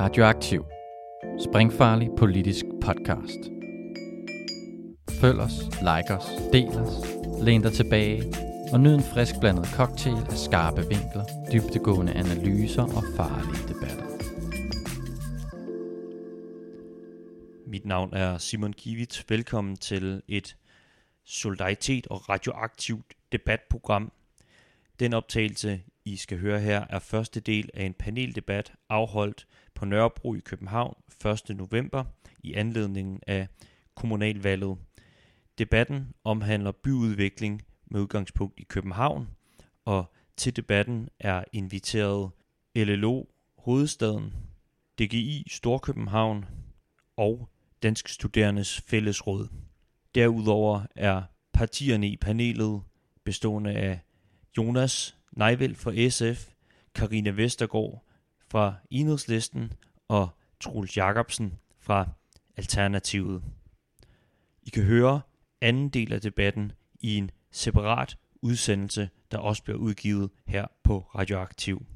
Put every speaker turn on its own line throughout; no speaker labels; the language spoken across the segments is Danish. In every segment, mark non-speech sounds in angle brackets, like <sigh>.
Radioaktiv. Springfarlig politisk podcast. Følg os, like os, del os, læn dig tilbage og nyd en frisk blandet cocktail af skarpe vinkler, dybtegående analyser og farlige debatter.
Mit navn er Simon Kivit. Velkommen til et solidaritet og radioaktivt debatprogram. Den optagelse, I skal høre her, er første del af en paneldebat afholdt på Nørrebro i København 1. november i anledningen af kommunalvalget. Debatten omhandler byudvikling med udgangspunkt i København, og til debatten er inviteret LLO Hovedstaden, DGI Storkøbenhavn og Dansk Studerendes Fællesråd. Derudover er partierne i panelet bestående af Jonas Nejvel fra SF, Karina Vestergaard fra Enhedslisten og Troels Jacobsen fra Alternativet. I kan høre anden del af debatten i en separat udsendelse, der også bliver udgivet her på Radioaktiv.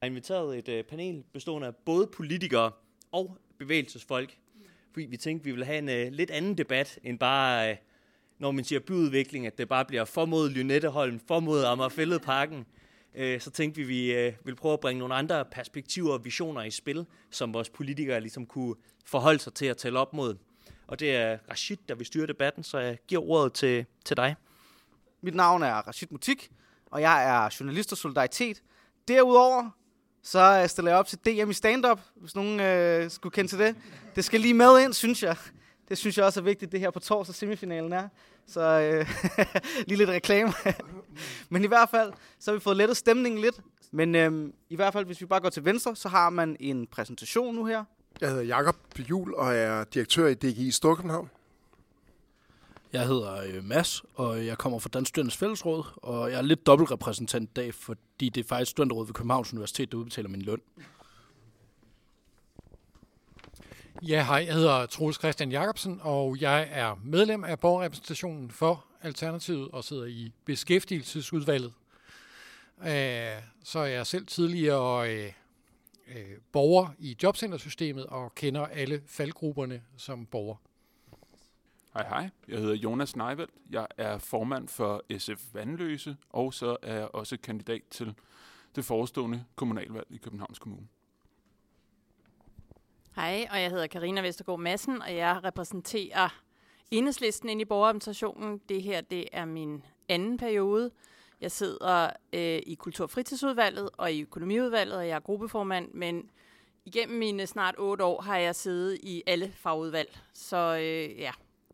Jeg har inviteret et øh, panel bestående af både politikere og bevægelsesfolk, fordi vi tænkte, vi ville have en øh, lidt anden debat end bare, øh, når man siger byudvikling, at det bare bliver for mod Lynetteholm, for mod Amagerfælledparken. Øh, så tænkte vi, at vi øh, ville prøve at bringe nogle andre perspektiver og visioner i spil, som vores politikere ligesom kunne forholde sig til at tale op mod. Og det er Rashid, der vil styre debatten, så jeg giver ordet til, til dig.
Mit navn er Rashid Mutik, og jeg er journalist og solidaritet. Derudover så øh, stiller jeg op til DM i stand-up, hvis nogen øh, skulle kende til det. Det skal lige med ind, synes jeg. Det synes jeg også er vigtigt, det her på torsdag semifinalen er. Så øh, <laughs> lige lidt reklame. <laughs> Men i hvert fald, så har vi fået lettet stemningen lidt. Men øh, i hvert fald, hvis vi bare går til venstre, så har man en præsentation nu her.
Jeg hedder Jakob Jul og er direktør i DGI Storkøbenhavn.
Jeg hedder øh, Mads, og jeg kommer fra Dansk Studenternes Fællesråd, og jeg er lidt dobbeltrepræsentant i dag, fordi det er faktisk Studenterrådet ved Københavns Universitet, der udbetaler min løn.
Ja, hej, jeg hedder Troels Christian Jacobsen, og jeg er medlem af borgerrepræsentationen for Alternativet og sidder i beskæftigelsesudvalget. Så er jeg selv tidligere øh, øh, borger i jobcentersystemet og kender alle faldgrupperne som borger.
Hej hej, jeg hedder Jonas Neivelt. Jeg er formand for SF Vandløse, og så er jeg også kandidat til det forestående kommunalvalg i Københavns Kommune.
Hej, og jeg hedder Karina Vestergaard Madsen, og jeg repræsenterer enhedslisten ind i borgerorganisationen. Det her det er min anden periode. Jeg sidder øh, i Kultur- og Fritidsudvalget og i Økonomiudvalget, og jeg er gruppeformand, men igennem mine snart otte år har jeg siddet i alle fagudvalg. Så øh, ja,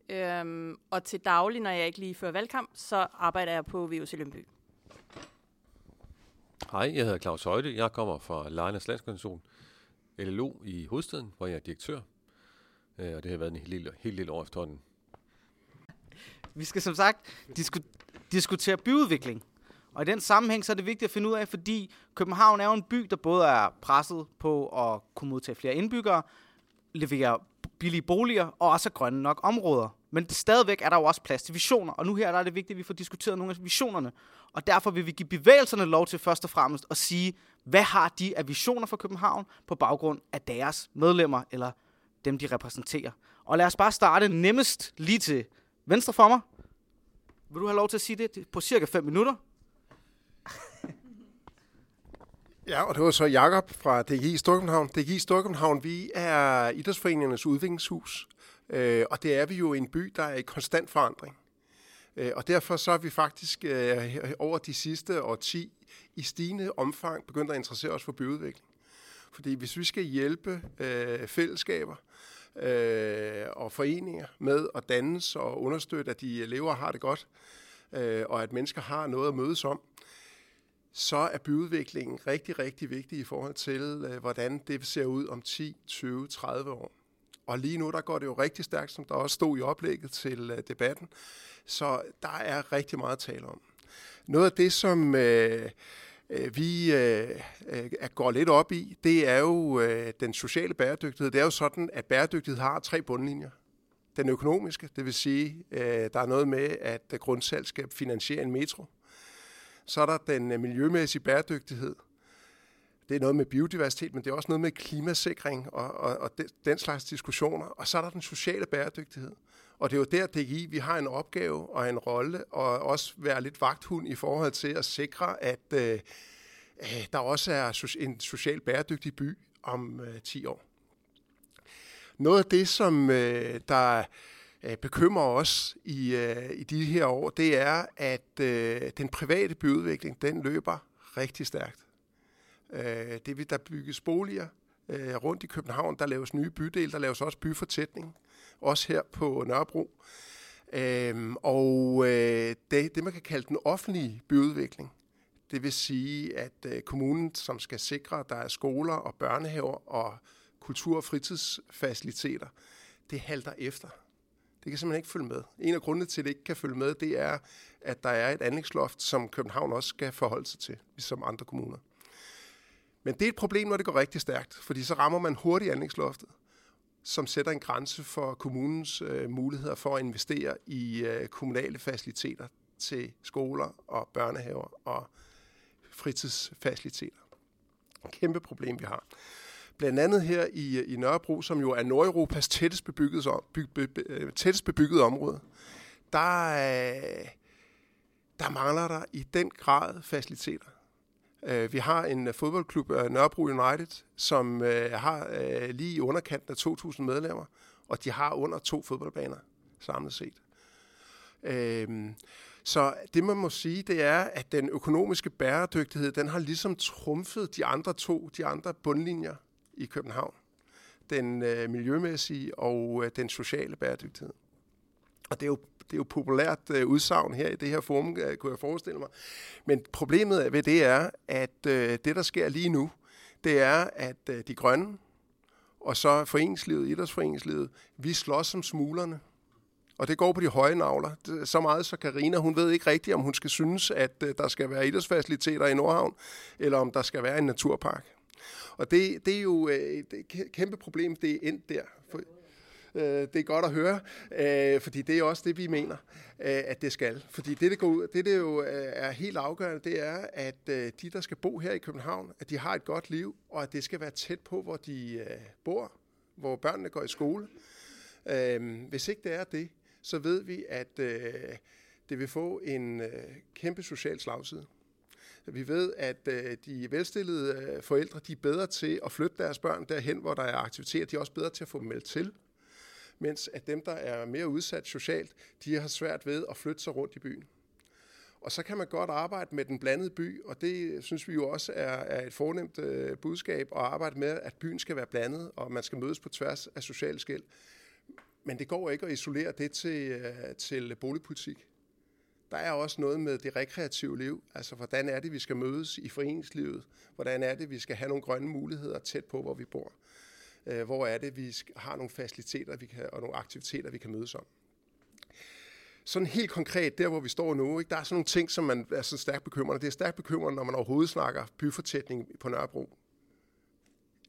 øhm, og til daglig, når jeg ikke lige fører valgkamp, så arbejder jeg på VUC Lønby.
Hej, jeg hedder Claus Højde. Jeg kommer fra Lejernes Landsorganisation, LLO i hovedstaden, hvor jeg er direktør. Øh, og det har været en helt, helt lille år efterhånden.
Vi skal som sagt disku- diskutere byudvikling. Og i den sammenhæng, så er det vigtigt at finde ud af, fordi København er jo en by, der både er presset på at kunne modtage flere indbyggere, levere billige boliger og også grønne nok områder. Men stadigvæk er der jo også plads til visioner, og nu her der er det vigtigt, at vi får diskuteret nogle af visionerne. Og derfor vil vi give bevægelserne lov til først og fremmest at sige, hvad har de af visioner for København på baggrund af deres medlemmer, eller dem de repræsenterer. Og lad os bare starte nemmest lige til venstre for mig. Vil du have lov til at sige det på cirka 5 minutter?
Ja, og det var så Jakob fra DGI Storkøbenhavn. DGI Storkøbenhavn, vi er idrætsforeningernes udviklingshus, øh, og det er vi jo i en by, der er i konstant forandring. Øh, og derfor så er vi faktisk øh, over de sidste årti i stigende omfang begyndt at interessere os for byudvikling. Fordi hvis vi skal hjælpe øh, fællesskaber øh, og foreninger med at dannes og understøtte, at de lever og har det godt, øh, og at mennesker har noget at mødes om, så er byudviklingen rigtig, rigtig vigtig i forhold til, øh, hvordan det ser ud om 10, 20, 30 år. Og lige nu, der går det jo rigtig stærkt, som der også stod i oplægget til øh, debatten. Så der er rigtig meget at tale om. Noget af det, som øh, øh vi øh, går lidt op i, det er jo øh, den sociale bæredygtighed. Det er jo sådan, at bæredygtighed har tre bundlinjer. Den økonomiske, det vil sige, øh, der er noget med, at grundsalg skal finansiere en metro. Så er der den øh, miljømæssige bæredygtighed. Det er noget med biodiversitet, men det er også noget med klimasikring og, og, og den, den slags diskussioner. Og så er der den sociale bæredygtighed. Og det er jo der, DGI, vi har en opgave og en rolle, og også være lidt vagthund i forhold til at sikre, at øh, der også er en social bæredygtig by om øh, 10 år. Noget af det, som øh, der Øh, bekymrer os i, øh, i de her år, det er, at øh, den private byudvikling, den løber rigtig stærkt. Øh, det vil der bygges boliger øh, rundt i København, der laves nye bydele, der laves også byfortætning, også her på Nørrebro. Øh, og øh, det, det, man kan kalde den offentlige byudvikling, det vil sige, at øh, kommunen, som skal sikre, at der er skoler og børnehaver og kultur- og fritidsfaciliteter, det halter efter. Det kan simpelthen ikke følge med. En af grundene til, at det ikke kan følge med, det er, at der er et anlægsloft, som København også skal forholde sig til, ligesom andre kommuner. Men det er et problem, når det går rigtig stærkt, fordi så rammer man hurtigt anlægsloftet, som sætter en grænse for kommunens øh, muligheder for at investere i øh, kommunale faciliteter til skoler og børnehaver og fritidsfaciliteter. Et kæmpe problem, vi har. Blandt andet her i, i Nørrebro, som jo er Nordeuropas tættest bebyggede, byg, be, be, øh, tættest bebyggede område, der, øh, der mangler der i den grad faciliteter. Øh, vi har en fodboldklub, Nørrebro United, som har lige i underkanten af 2.000 medlemmer, og de har under to fodboldbaner samlet set. Øhm, så det, man må sige, det er, at den økonomiske bæredygtighed, den har ligesom trumfet de andre to, de andre bundlinjer i København. Den øh, miljømæssige og øh, den sociale bæredygtighed. Og det er jo, det er jo populært øh, udsagn her i det her forum, øh, kunne jeg forestille mig. Men problemet ved det er, at øh, det, der sker lige nu, det er, at øh, de grønne, og så foreningslivet, idrætsforeningslivet, vi slås som smuglerne. Og det går på de høje navler. Så meget så Karina, hun ved ikke rigtigt, om hun skal synes, at øh, der skal være idrætsfaciliteter i Nordhavn, eller om der skal være en naturpark. Og det, det er jo øh, et kæmpe problem, det er endt der. For, øh, det er godt at høre, øh, fordi det er også det, vi mener, øh, at det skal. Fordi det, det, går ud, det, det jo øh, er helt afgørende, det er, at de, der skal bo her i København, at de har et godt liv, og at det skal være tæt på, hvor de bor, hvor børnene går i skole. Hvis ikke det er det, så ved vi, at det vil få en kæmpe social slagside. Vi ved, at øh, de velstillede øh, forældre de er bedre til at flytte deres børn derhen, hvor der er aktiviteter. De er også bedre til at få dem meldt til. Mens at dem, der er mere udsat socialt, de har svært ved at flytte sig rundt i byen. Og så kan man godt arbejde med den blandede by, og det synes vi jo også er, er et fornemt øh, budskab at arbejde med, at byen skal være blandet, og man skal mødes på tværs af sociale skæld. Men det går ikke at isolere det til, øh, til boligpolitik der er også noget med det rekreative liv. Altså, hvordan er det, vi skal mødes i foreningslivet? Hvordan er det, vi skal have nogle grønne muligheder tæt på, hvor vi bor? Øh, hvor er det, vi har nogle faciliteter vi kan, og nogle aktiviteter, vi kan mødes om? Sådan helt konkret, der hvor vi står nu, ikke, der er sådan nogle ting, som man er sådan stærkt bekymrende. Det er stærkt bekymrende, når man overhovedet snakker byfortætning på Nørrebro.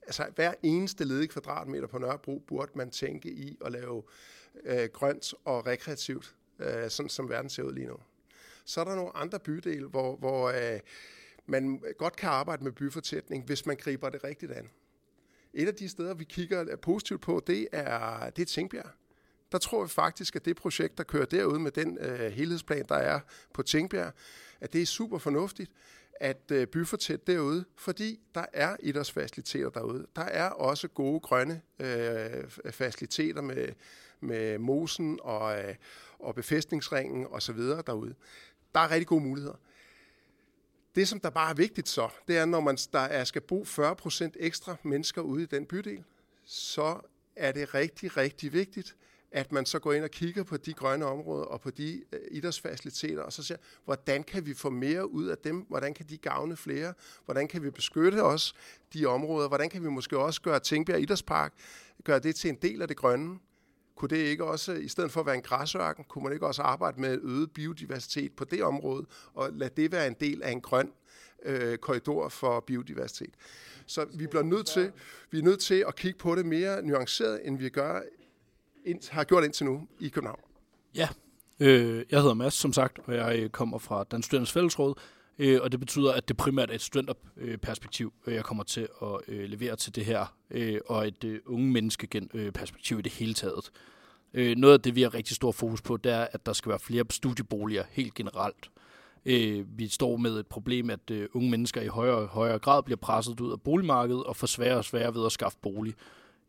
Altså hver eneste ledig kvadratmeter på Nørrebro burde man tænke i at lave øh, grønt og rekreativt, øh, sådan som verden ser ud lige nu. Så er der nogle andre bydele, hvor, hvor øh, man godt kan arbejde med byfortætning, hvis man griber det rigtigt an. Et af de steder, vi kigger positivt på, det er, det er Tingbjerg. Der tror vi faktisk, at det projekt, der kører derude med den øh, helhedsplan, der er på Tingbjerg, at det er super fornuftigt at øh, byfortæt derude, fordi der er idrætsfaciliteter derude. Der er også gode grønne øh, faciliteter med, med mosen og, øh, og befæstningsringen osv. derude der er rigtig gode muligheder. Det, som der bare er vigtigt så, det er, når man der er, skal bo 40% ekstra mennesker ude i den bydel, så er det rigtig, rigtig vigtigt, at man så går ind og kigger på de grønne områder og på de øh, idrætsfaciliteter, og så ser, hvordan kan vi få mere ud af dem? Hvordan kan de gavne flere? Hvordan kan vi beskytte os de områder? Hvordan kan vi måske også gøre Tingbjerg Idrætspark, gøre det til en del af det grønne? Kunne det ikke også, i stedet for at være en græsørken, kunne man ikke også arbejde med øget biodiversitet på det område, og lade det være en del af en grøn øh, korridor for biodiversitet? Så vi bliver nødt til, vi er nødt til at kigge på det mere nuanceret, end vi gør, ind, har gjort indtil nu i København.
Ja, øh, jeg hedder Mads, som sagt, og jeg øh, kommer fra Dansk Studerendes Fællesråd. Øh, og det betyder, at det primært er et studenterperspektiv, øh, jeg kommer til at øh, levere til det her, øh, og et øh, unge menneskeperspektiv øh, i det hele taget. Øh, noget af det, vi har rigtig stor fokus på, det er, at der skal være flere studieboliger helt generelt. Øh, vi står med et problem, at øh, unge mennesker i højere og højere grad bliver presset ud af boligmarkedet og får sværere og sværere ved at skaffe bolig.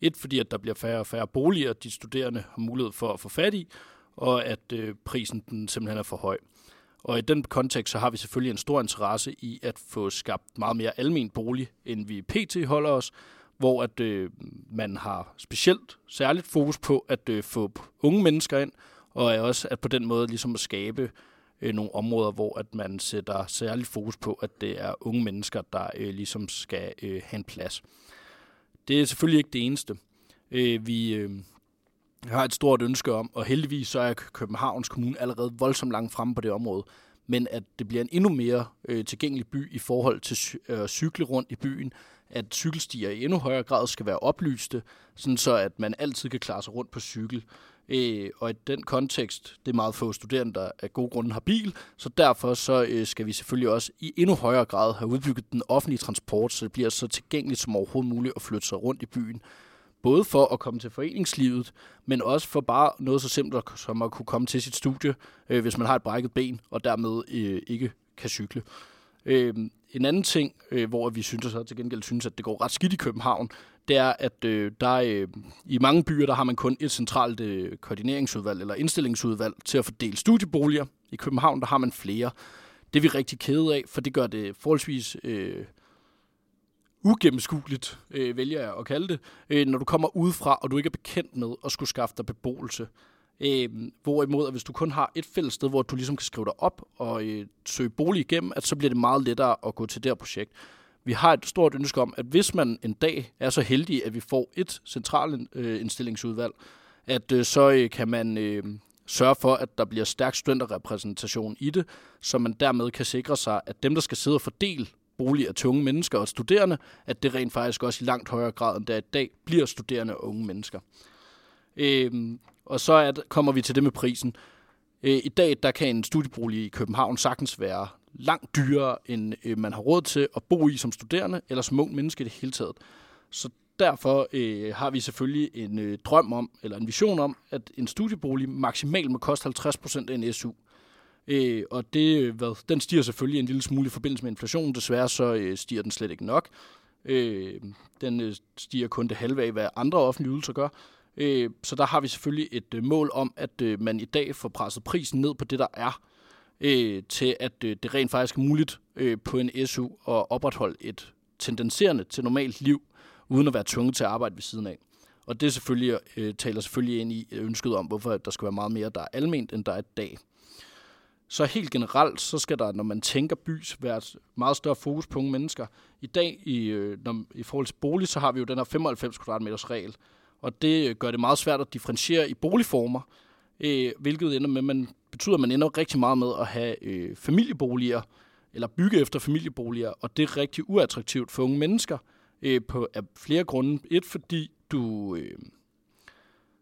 Et, fordi at der bliver færre og færre boliger, de studerende har mulighed for at få fat i, og at øh, prisen den simpelthen er for høj. Og i den kontekst, så har vi selvfølgelig en stor interesse i at få skabt meget mere almen bolig, end vi pt. holder os, hvor at øh, man har specielt særligt fokus på at øh, få unge mennesker ind, og også at på den måde ligesom at skabe øh, nogle områder, hvor at man sætter særligt fokus på, at det er unge mennesker, der øh, ligesom skal øh, have en plads. Det er selvfølgelig ikke det eneste. Øh, vi øh, jeg har et stort ønske om, og heldigvis så er Københavns Kommune allerede voldsomt langt fremme på det område, men at det bliver en endnu mere øh, tilgængelig by i forhold til øh, at øh, cykle rundt i byen, at cykelstier i endnu højere grad skal være oplyste, sådan så at man altid kan klare sig rundt på cykel. Øh, og i den kontekst, det er meget få studerende, der af gode grunde har bil, så derfor så øh, skal vi selvfølgelig også i endnu højere grad have udbygget den offentlige transport, så det bliver så tilgængeligt som overhovedet muligt at flytte sig rundt i byen. Både for at komme til foreningslivet, men også for bare noget så simpelt som at kunne komme til sit studie, øh, hvis man har et brækket ben, og dermed øh, ikke kan cykle. Øh, en anden ting, øh, hvor vi synes, så til gengæld synes, at det går ret skidt i København, det er, at øh, der øh, i mange byer, der har man kun et centralt øh, koordineringsudvalg eller indstillingsudvalg til at fordele studieboliger. I København, der har man flere. Det er vi rigtig kede af, for det gør det forholdsvis øh, ugennemskueligt, øh, vælger jeg at kalde det, øh, når du kommer udefra, og du ikke er bekendt med at skulle skaffe dig beboelse. Øh, hvorimod, at hvis du kun har et fælles sted, hvor du ligesom kan skrive dig op og øh, søge bolig igennem, at så bliver det meget lettere at gå til det her projekt. Vi har et stort ønske om, at hvis man en dag er så heldig, at vi får et centralt øh, indstillingsudvalg, at øh, så øh, kan man øh, sørge for, at der bliver stærk studenterrepræsentation i det, så man dermed kan sikre sig, at dem, der skal sidde og fordele boliger til unge mennesker og studerende, at det rent faktisk også i langt højere grad end det er i dag, bliver studerende og unge mennesker. Øhm, og så er kommer vi til det med prisen. Øh, I dag der kan en studiebolig i København sagtens være langt dyrere, end øh, man har råd til at bo i som studerende, eller som ung menneske i det hele taget. Så derfor øh, har vi selvfølgelig en øh, drøm om, eller en vision om, at en studiebolig maksimalt må koste 50% af en SU. Øh, og det, øh, hvad, den stiger selvfølgelig en lille smule i forbindelse med inflationen. Desværre så øh, stiger den slet ikke nok. Øh, den øh, stiger kun det halve af, hvad andre offentlige ydelser gør. Øh, så der har vi selvfølgelig et øh, mål om, at øh, man i dag får presset prisen ned på det, der er øh, til at øh, det rent faktisk er muligt øh, på en SU at opretholde et tendenserende til normalt liv, uden at være tvunget til at arbejde ved siden af. Og det selvfølgelig, øh, taler selvfølgelig ind i øh, ønsket om, hvorfor der skal være meget mere, der er alment, end der er i dag. Så helt generelt, så skal der, når man tænker bys, være et meget større fokus på unge mennesker. I dag, i, øh, når, i forhold til bolig, så har vi jo den her 95 kvadratmeters regel, og det øh, gør det meget svært at differentiere i boligformer, øh, hvilket ender med, man betyder, at man ender rigtig meget med at have øh, familieboliger, eller bygge efter familieboliger, og det er rigtig uattraktivt for unge mennesker øh, på af flere grunde. Et, fordi du øh,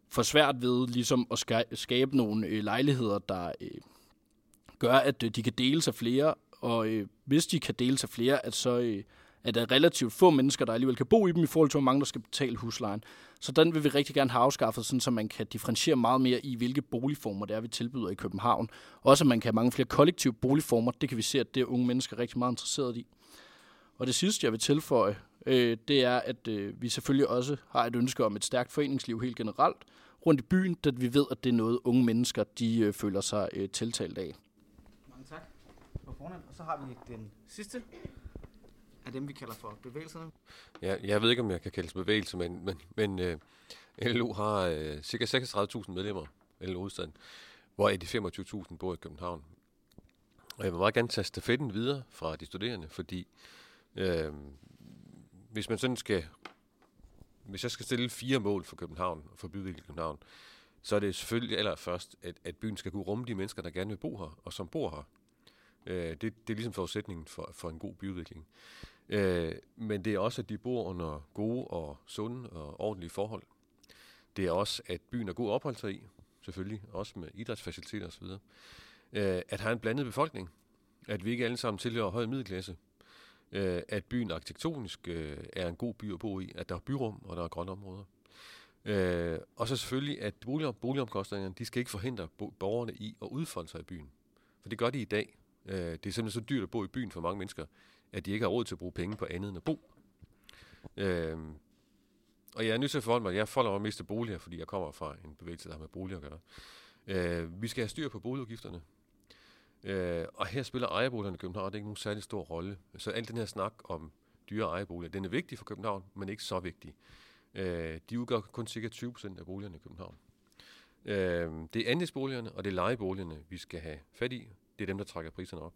får svært ved ligesom at skabe nogle øh, lejligheder, der øh, gør, at øh, de kan dele sig flere, og øh, hvis de kan dele sig flere, at så øh, at der er relativt få mennesker, der alligevel kan bo i dem, i forhold til, hvor mange der skal betale huslejen. Så den vil vi rigtig gerne have afskaffet, sådan, så man kan differentiere meget mere i, hvilke boligformer det er, vi tilbyder i København. Også at man kan have mange flere kollektive boligformer. Det kan vi se, at det er unge mennesker rigtig meget interesseret i. Og det sidste, jeg vil tilføje, øh, det er, at øh, vi selvfølgelig også har et ønske om et stærkt foreningsliv helt generelt rundt i byen, da vi ved, at det er noget, unge mennesker de øh, føler sig øh, tiltalt af.
Fornemt. Og så har vi den sidste af dem, vi kalder for bevægelserne.
Ja, jeg ved ikke, om jeg kan kalde det bevægelse, men, men, men uh, øh, LO har uh, cirka 36.000 medlemmer, LO Hovedstaden, hvor de 25.000 bor i København. Og jeg vil meget gerne tage stafetten videre fra de studerende, fordi uh, hvis man sådan skal, hvis jeg skal stille fire mål for København, og for bydelen i København, så er det selvfølgelig allerførst, at, at byen skal kunne rumme de mennesker, der gerne vil bo her, og som bor her. Øh, det, det er ligesom forudsætningen for, for en god byudvikling. Øh, men det er også, at de bor under gode og sunde og ordentlige forhold. Det er også, at byen er god at opholde sig i, selvfølgelig, også med idrætsfaciliteter osv. Øh, at have en blandet befolkning. at vi ikke alle sammen tilhører høj middelklasse, øh, at byen arkitektonisk øh, er en god by at bo i, at der er byrum og der er grønne områder. Øh, og så selvfølgelig, at bolig, boligomkostningerne, de skal ikke forhindre bo- borgerne i at udfolde sig i byen. For det gør de i dag. Øh, det er simpelthen så dyrt at bo i byen for mange mennesker, at de ikke har råd til at bruge penge på andet end at bo. Øh, og jeg er nødt til at forholde mig, jeg forholder mig at miste boliger, fordi jeg kommer fra en bevægelse, der har med boliger at gøre. Øh, vi skal have styr på boligudgifterne. Øh, og her spiller ejerboligerne i København det er ikke nogen særlig stor rolle. Så alt den her snak om dyre ejerboliger, den er vigtig for København, men ikke så vigtig. Øh, de udgør kun cirka 20% af boligerne i København. Øh, det er andelsboligerne og det er lejeboligerne, vi skal have fat i. Det er dem, der trækker priserne op.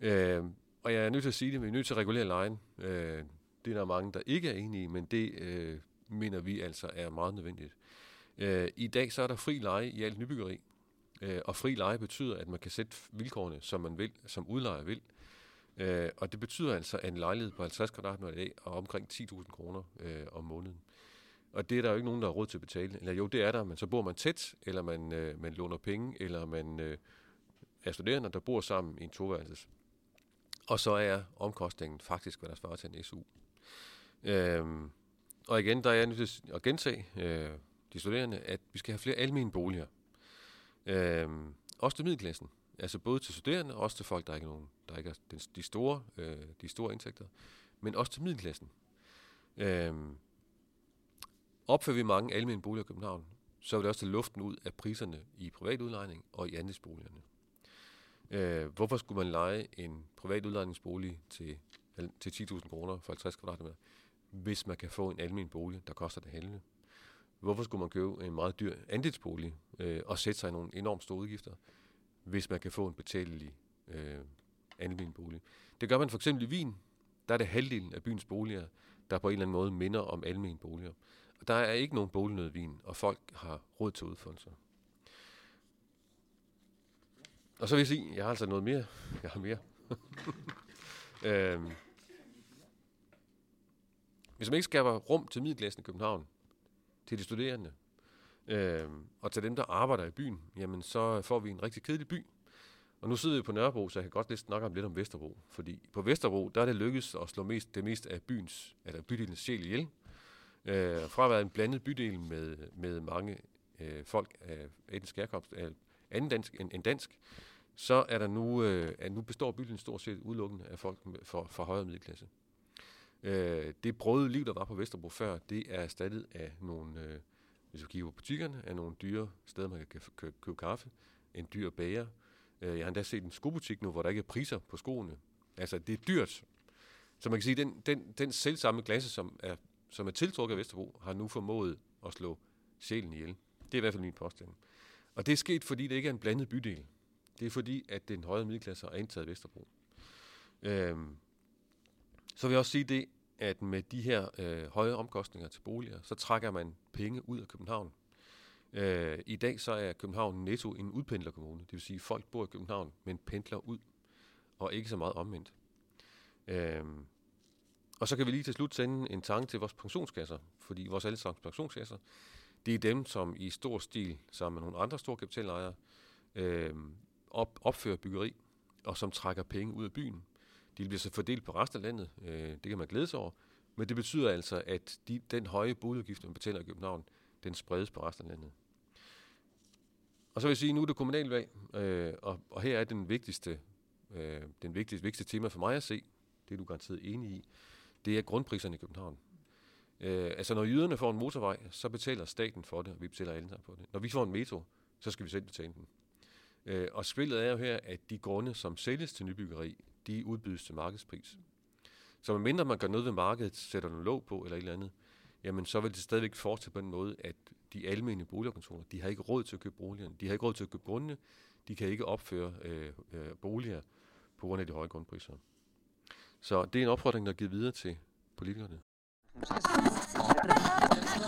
Øh, og jeg er nødt til at sige det, vi er nødt til at regulere lejen. Øh, det er der mange, der ikke er enige i, men det øh, mener vi altså er meget nødvendigt. Øh, I dag så er der fri leje i alt nybyggeri, øh, og fri leje betyder, at man kan sætte vilkårene, som man vil, som udlejer vil. Øh, og det betyder altså, at en lejlighed på 50 kvadratmeter i dag er omkring 10.000 kroner øh, om måneden. Og det er der jo ikke nogen, der har råd til at betale. Eller jo, det er der, men så bor man tæt, eller man, øh, man låner penge, eller man øh, af studerende, der bor sammen i en toværelses. Og så er omkostningen faktisk, hvad der svarer til en SU. Øhm, og igen, der er jeg nødt til at gentage øh, de studerende, at vi skal have flere almene boliger. Øhm, også til middelklassen. Altså både til studerende, og også til folk, der ikke er nogen, der ikke er den, de, store, øh, de store indtægter, men også til middelklassen. Øhm, opfører vi mange almene boliger i København, så vil det også tage luften ud af priserne i privatudlejning og i andelsboligerne. Øh, hvorfor skulle man lege en privat udlejningsbolig til, til 10.000 kroner for 50 kvadratmeter, hvis man kan få en almen bolig, der koster det halve? Hvorfor skulle man købe en meget dyr andelsbolig øh, og sætte sig i nogle enormt store udgifter, hvis man kan få en betalelig øh, almen bolig? Det gør man for eksempel i Wien. Der er det halvdelen af byens boliger, der på en eller anden måde minder om almen boliger. Og der er ikke nogen bolignød i Wien, og folk har råd til udfoldelser. Og så vil jeg sige, jeg har altså noget mere. Jeg har mere. <laughs> øhm. Hvis man ikke skaber rum til middelklassen i København, til de studerende, øhm, og til dem, der arbejder i byen, jamen så får vi en rigtig kedelig by. Og nu sidder vi på Nørrebro, så jeg kan godt lidt snakke om lidt om Vesterbro. Fordi på Vesterbro, der er det lykkedes at slå mest, det meste af byens, eller bydelens sjæl ihjel. Øh, fra at være en blandet bydel med, med mange øh, folk af etnisk herkomst, af anden dansk end, end dansk, så er der nu, øh, at nu består byen stort set udelukkende af folk fra, for, højre middelklasse. Øh, det brøde liv, der var på Vesterbro før, det er erstattet af nogle, øh, hvis vi kigger på butikkerne, af nogle dyre steder, man kan købe, købe kaffe, en dyr bager. Øh, jeg har endda set en skobutik nu, hvor der ikke er priser på skoene. Altså, det er dyrt. Så man kan sige, at den, den, den selvsamme klasse, som er, som er tiltrukket af Vesterbro, har nu formået at slå sjælen ihjel. Det er i hvert fald min påstand. Og det er sket, fordi det ikke er en blandet bydel. Det er fordi, at den højere middelklasse har indtaget Vesterbro. Øhm, så vil jeg også sige det, at med de her øh, høje omkostninger til boliger, så trækker man penge ud af København. Øh, I dag så er København netto en udpendlerkommune. Det vil sige, at folk bor i København, men pendler ud, og ikke så meget omvendt. Øhm, og så kan vi lige til slut sende en tanke til vores pensionskasser, fordi vores allesammens pensionskasser, det er dem, som i stor stil, sammen med nogle andre store kapitalejere, øh, op, opfører byggeri, og som trækker penge ud af byen. De bliver så fordelt på resten af landet. Øh, det kan man glæde sig over. Men det betyder altså, at de, den høje boligudgift, man betaler i København, den spredes på resten af landet. Og så vil jeg sige, nu er det kommunalvalg, øh, og, og her er den vigtigste, øh, den vigtigste, vigtigste tema for mig at se, det er du garanteret enig i, det er grundpriserne i København. Øh, altså når jyderne får en motorvej, så betaler staten for det, og vi betaler alle sammen for det. Når vi får en metro, så skal vi selv betale den. Øh, og spillet er jo her, at de grunde, som sælges til nybyggeri, de udbydes til markedspris. Så medmindre man gør noget ved markedet, sætter noget låg på eller et eller andet, jamen så vil det stadigvæk fortsætte på den måde, at de almindelige boligorganisationer, de har ikke råd til at købe boligerne, de har ikke råd til at købe grundene, de kan ikke opføre øh, øh, boliger på grund af de høje grundpriser. Så det er en opfordring, der er givet videre til politikerne. <laughs>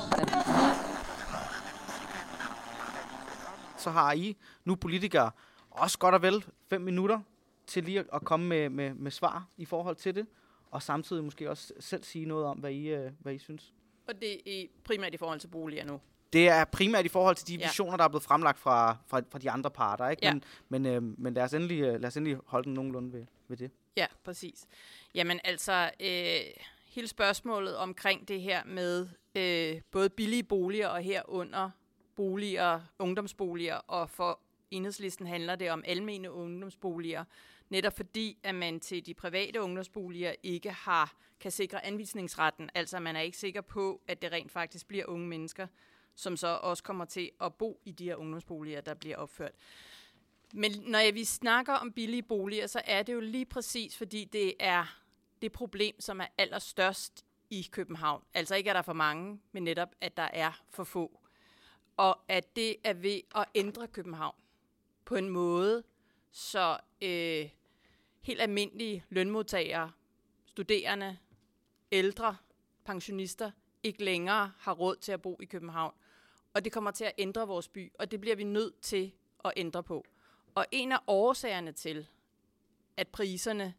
Så har I nu politikere også godt og vel fem minutter til lige at komme med, med, med svar i forhold til det, og samtidig måske også selv sige noget om, hvad I, øh, hvad I synes.
Og det er primært i forhold til boliger nu.
det er primært i forhold til de
Ja.
visioner, der er blevet fremlagt fra, fra, fra de andre parter. Ikke?
Ja.
Men, men, øh, men lad, os endelig, øh, lad os endelig holde den nogenlunde ved, ved det.
Ja, præcis. Jamen altså, øh, hele spørgsmålet omkring det her med øh, både billige boliger og herunder boliger, ungdomsboliger, og for enhedslisten handler det om almene ungdomsboliger, netop fordi, at man til de private ungdomsboliger ikke har kan sikre anvisningsretten, altså man er ikke sikker på, at det rent faktisk bliver unge mennesker, som så også kommer til at bo i de her ungdomsboliger, der bliver opført. Men når jeg, vi snakker om billige boliger, så er det jo lige præcis, fordi det er det problem, som er allerstørst i København. Altså ikke, at der er for mange, men netop, at der er for få. Og at det er ved at ændre København på en måde, så øh, helt almindelige lønmodtagere, studerende, ældre, pensionister ikke længere har råd til at bo i København. Og det kommer til at ændre vores by, og det bliver vi nødt til at ændre på. Og en af årsagerne til, at priserne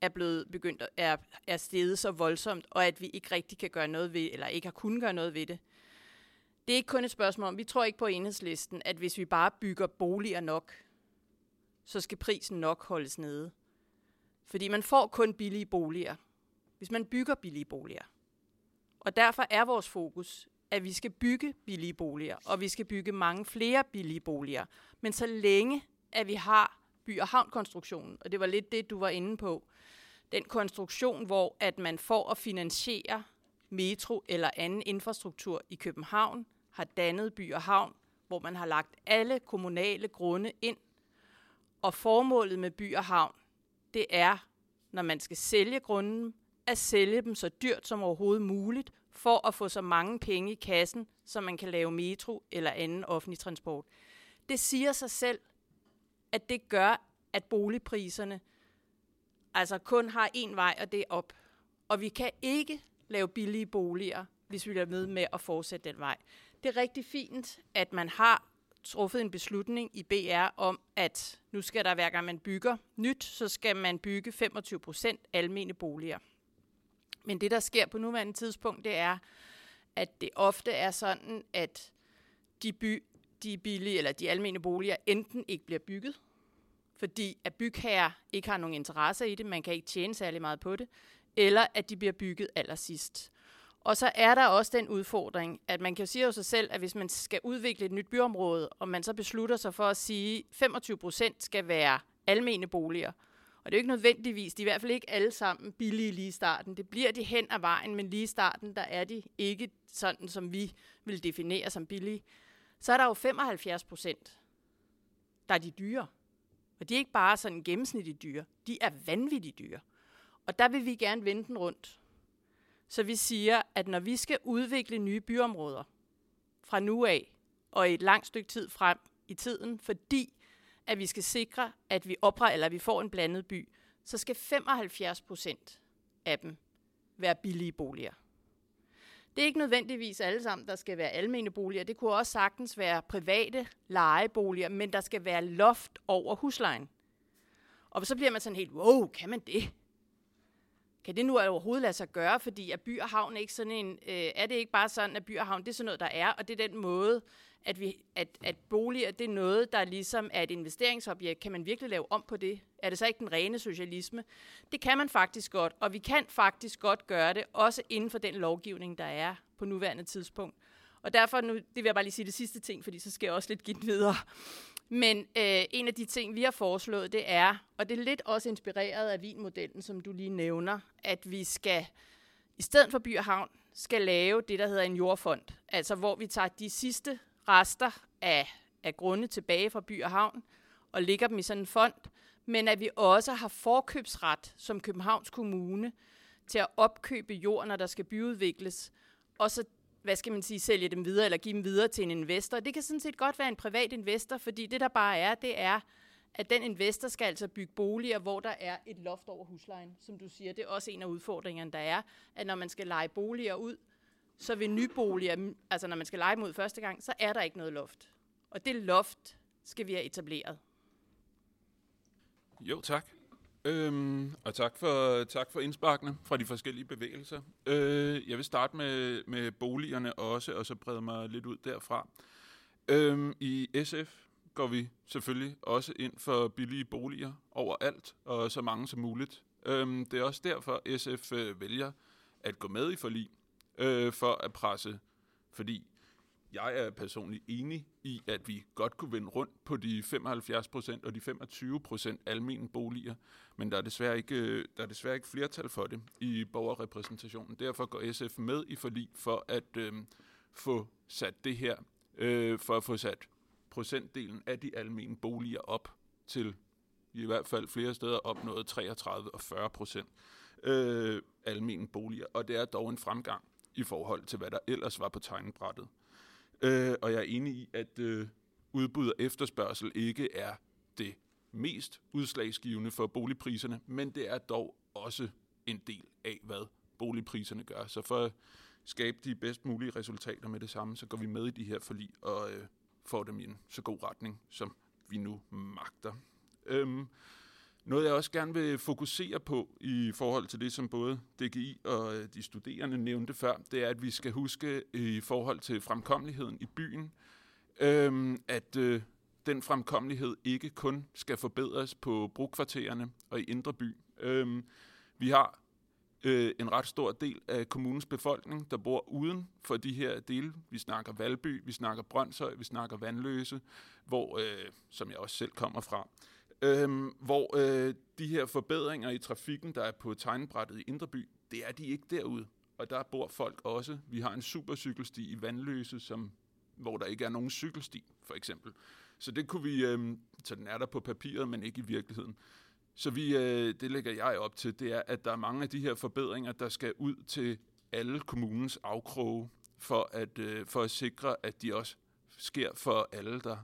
er blevet begyndt at, er, er steget så voldsomt, og at vi ikke rigtig kan gøre noget ved, eller ikke har kunnet gøre noget ved det. Det er ikke kun et spørgsmål om, vi tror ikke på enhedslisten, at hvis vi bare bygger boliger nok, så skal prisen nok holdes nede. Fordi man får kun billige boliger, hvis man bygger billige boliger. Og derfor er vores fokus, at vi skal bygge billige boliger, og vi skal bygge mange flere billige boliger. Men så længe, at vi har by- og havnkonstruktionen, og det var lidt det, du var inde på, den konstruktion, hvor at man får at finansiere metro eller anden infrastruktur i København, har dannet by og havn, hvor man har lagt alle kommunale grunde ind. Og formålet med by og havn, det er, når man skal sælge grunden, at sælge dem så dyrt som overhovedet muligt, for at få så mange penge i kassen, så man kan lave metro eller anden offentlig transport. Det siger sig selv, at det gør, at boligpriserne altså kun har én vej, og det er op. Og vi kan ikke lave billige boliger, hvis vi bliver med med at fortsætte den vej. Det er rigtig fint, at man har truffet en beslutning i BR om, at nu skal der hver gang man bygger nyt, så skal man bygge 25 procent almene boliger. Men det, der sker på nuværende tidspunkt, det er, at det ofte er sådan, at de, by, de billige eller de almene boliger enten ikke bliver bygget, fordi at bygherrer ikke har nogen interesse i det, man kan ikke tjene særlig meget på det, eller at de bliver bygget allersidst. Og så er der også den udfordring, at man kan jo sige jo sig selv, at hvis man skal udvikle et nyt byområde, og man så beslutter sig for at sige, at 25 procent skal være almene boliger, og det er jo ikke nødvendigvis, de er i hvert fald ikke alle sammen billige lige i starten. Det bliver de hen ad vejen, men lige i starten, der er de ikke sådan, som vi vil definere som billige. Så er der jo 75 procent, der er de dyre. Og de er ikke bare sådan gennemsnitligt dyre, de er vanvittigt dyre. Og der vil vi gerne vende den rundt. Så vi siger, at når vi skal udvikle nye byområder fra nu af og i et langt stykke tid frem i tiden, fordi at vi skal sikre, at vi opre, eller at vi får en blandet by, så skal 75 procent af dem være billige boliger. Det er ikke nødvendigvis alle sammen, der skal være almene boliger. Det kunne også sagtens være private lejeboliger, men der skal være loft over huslejen. Og så bliver man sådan helt, wow, kan man det? Kan det nu overhovedet lade sig gøre? Fordi er by og havn ikke sådan en, øh, er det ikke bare sådan, at by og havn, det er sådan noget, der er, og det er den måde, at, vi, at, at boliger, det er noget, der ligesom er et investeringsobjekt. Kan man virkelig lave om på det? Er det så ikke den rene socialisme? Det kan man faktisk godt, og vi kan faktisk godt gøre det, også inden for den lovgivning, der er på nuværende tidspunkt. Og derfor, nu, det vil jeg bare lige sige det sidste ting, fordi så skal jeg også lidt give den videre. Men øh, en af de ting, vi har foreslået, det er, og det er lidt også inspireret af vinmodellen, som du lige nævner, at vi skal, i stedet for by og havn, skal lave det, der hedder en jordfond. Altså hvor vi tager de sidste rester af, af grunde tilbage fra by og havn, og lægger dem i sådan en fond, men at vi også har forkøbsret som Københavns Kommune til at opkøbe jord, når der skal byudvikles, og så hvad skal man sige, sælge dem videre eller give dem videre til en investor. Det kan sådan set godt være en privat investor, fordi det der bare er, det er, at den investor skal altså bygge boliger, hvor der er et loft over huslejen, som du siger. Det er også en af udfordringerne, der er, at når man skal lege boliger ud, så vil nyboliger, altså når man skal lege dem ud første gang, så er der ikke noget loft. Og det loft skal vi have etableret.
Jo, tak. Øhm, og tak for, tak for indsparkene fra de forskellige bevægelser. Øh, jeg vil starte med, med boligerne også, og så brede mig lidt ud derfra. Øhm, I SF går vi selvfølgelig også ind for billige boliger overalt, og så mange som muligt. Øhm, det er også derfor, SF øh, vælger at gå med i forlig, øh, for at presse, fordi jeg er personligt enig i, at vi godt kunne vende rundt på de 75 procent og de 25 procent almene boliger, men der er, desværre ikke, der er desværre ikke flertal for det i borgerrepræsentationen. Derfor går SF med i forlig for at øh, få sat det her, øh, for at få sat procentdelen af de almene boliger op til i hvert fald flere steder opnået 33 og 40 procent øh, almene boliger, og det er dog en fremgang i forhold til, hvad der ellers var på tegnebrættet. Øh, og jeg er enig i, at øh, udbud og efterspørgsel ikke er det mest udslagsgivende for boligpriserne, men det er dog også en del af, hvad boligpriserne gør. Så for at skabe de bedst mulige resultater med det samme, så går vi med i de her forlig og øh, får dem i en så god retning, som vi nu magter. Øhm, noget jeg også gerne vil fokusere på i forhold til det, som både DGI og øh, de studerende nævnte før, det er, at vi skal huske i forhold til fremkommeligheden i byen, øhm, at øh, den fremkommelighed ikke kun skal forbedres på brugkvartererne og i Indre By. Øhm, vi har øh, en ret stor del af kommunens befolkning, der bor uden for de her dele. Vi snakker Valby, vi snakker Brøndshøj, vi snakker Vandløse, hvor, øh, som jeg også selv kommer fra øhm, hvor øh, de her forbedringer i trafikken, der er på tegnbrættet i Indreby, det er de ikke derude. Og der bor folk også. Vi har en supercykelsti i Vandløse, som, hvor der ikke er nogen cykelsti, for eksempel. Så det kunne vi, øh, så den er der på papiret, men ikke i virkeligheden. Så vi, øh, det lægger jeg op til, det er, at der er mange af de her forbedringer, der skal ud til alle kommunens afkroge, for at, øh, for at sikre, at de også sker for alle, der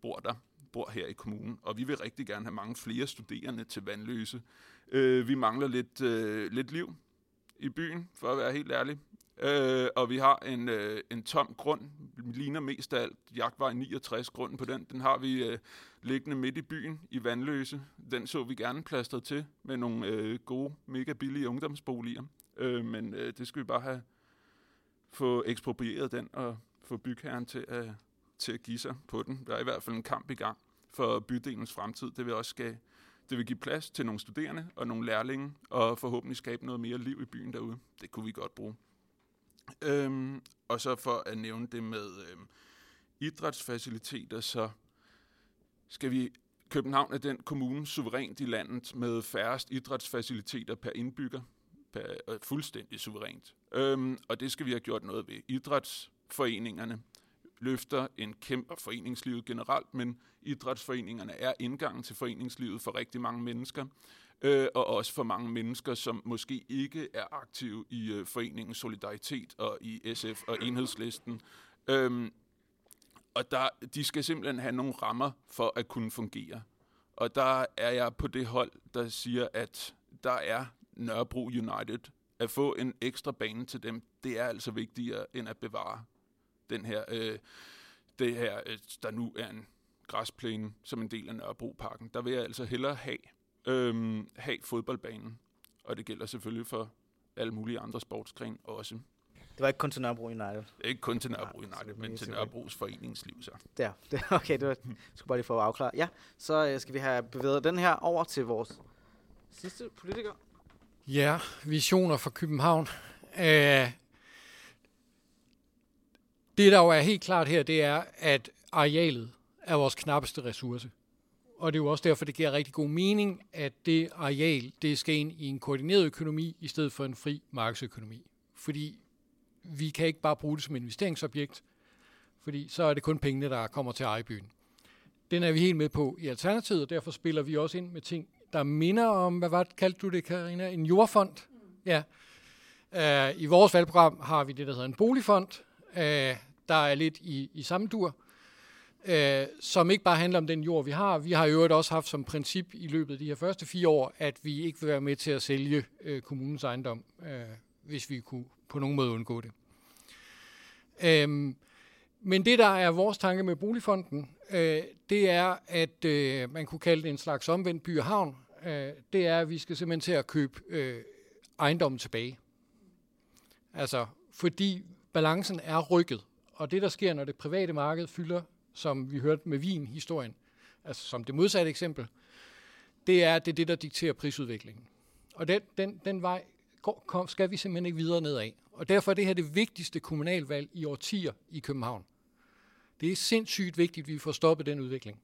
bor der bor her i kommunen, og vi vil rigtig gerne have mange flere studerende til Vandløse. Øh, vi mangler lidt, øh, lidt liv i byen, for at være helt ærlig. Øh, og vi har en, øh, en tom grund, ligner mest af alt Jagtvej 69 grunden på den. Den har vi øh, liggende midt i byen i Vandløse. Den så vi gerne plastret til med nogle øh, gode, mega billige ungdomsboliger. Øh, men øh, det skal vi bare have få eksproprieret den og få bygherren til at til at give sig på den. Der er i hvert fald en kamp i gang for bydelens fremtid. Det vil også skal, det vil give plads til nogle studerende og nogle lærlinge, og forhåbentlig skabe noget mere liv i byen derude. Det kunne vi godt bruge. Øhm, og så for at nævne det med øhm, idrætsfaciliteter, så skal vi København er den kommune suverænt i landet med færrest idrætsfaciliteter per indbygger. Per, øh, fuldstændig suverænt. Øhm, og det skal vi have gjort noget ved. Idrætsforeningerne løfter en kæmpe foreningslivet generelt, men idrætsforeningerne er indgangen til foreningslivet for rigtig mange mennesker, øh, og også for mange mennesker, som måske ikke er aktive i øh, foreningen Solidaritet og i SF og Enhedslisten. Øhm, og der, de skal simpelthen have nogle rammer for at kunne fungere. Og der er jeg på det hold, der siger, at der er Nørrebro United. At få en ekstra bane til dem, det er altså vigtigere end at bevare den her, øh, det her, øh, der nu er en græsplæne som en del af Nørrebroparken. Der vil jeg altså hellere have, øh, have fodboldbanen. Og det gælder selvfølgelig for alle mulige andre sportsgrene også.
Det var ikke kun til Nørrebro United?
Ikke kun til Nørrebro United, men til Nørrebros foreningsliv så.
Der, det, okay, det var, skulle bare lige få afklaret. Ja, så øh, skal vi have bevæget den her over til vores sidste politiker.
Ja, visioner for København. Æh, det, der jo er helt klart her, det er, at arealet er vores knappeste ressource. Og det er jo også derfor, det giver rigtig god mening, at det areal, det skal ind i en koordineret økonomi, i stedet for en fri markedsøkonomi. Fordi vi kan ikke bare bruge det som investeringsobjekt, fordi så er det kun pengene, der kommer til eje byen. Den er vi helt med på i Alternativet, og derfor spiller vi også ind med ting, der minder om, hvad var det, kaldte du det, Karina? En jordfond? Ja. Uh, I vores valgprogram har vi det, der hedder en boligfond, øh, der er lidt i, i samme dur, øh, som ikke bare handler om den jord, vi har. Vi har jo også haft som princip i løbet af de her første fire år, at vi ikke vil være med til at sælge øh, kommunens ejendom, øh, hvis vi kunne på nogen måde undgå det. Øhm, men det, der er vores tanke med Boligfonden, øh, det er, at øh, man kunne kalde det en slags omvendt by og havn. øh, det er, at vi skal simpelthen til at købe øh, ejendommen tilbage. Altså, fordi balancen er rykket. Og det, der sker, når det private marked fylder, som vi hørte med vin-historien, altså som det modsatte eksempel, det er, det er det, der dikterer prisudviklingen. Og den, den, den vej går, kom, skal vi simpelthen ikke videre nedad. Og derfor er det her det vigtigste kommunalvalg i årtier i København. Det er sindssygt vigtigt, at vi får stoppet den udvikling.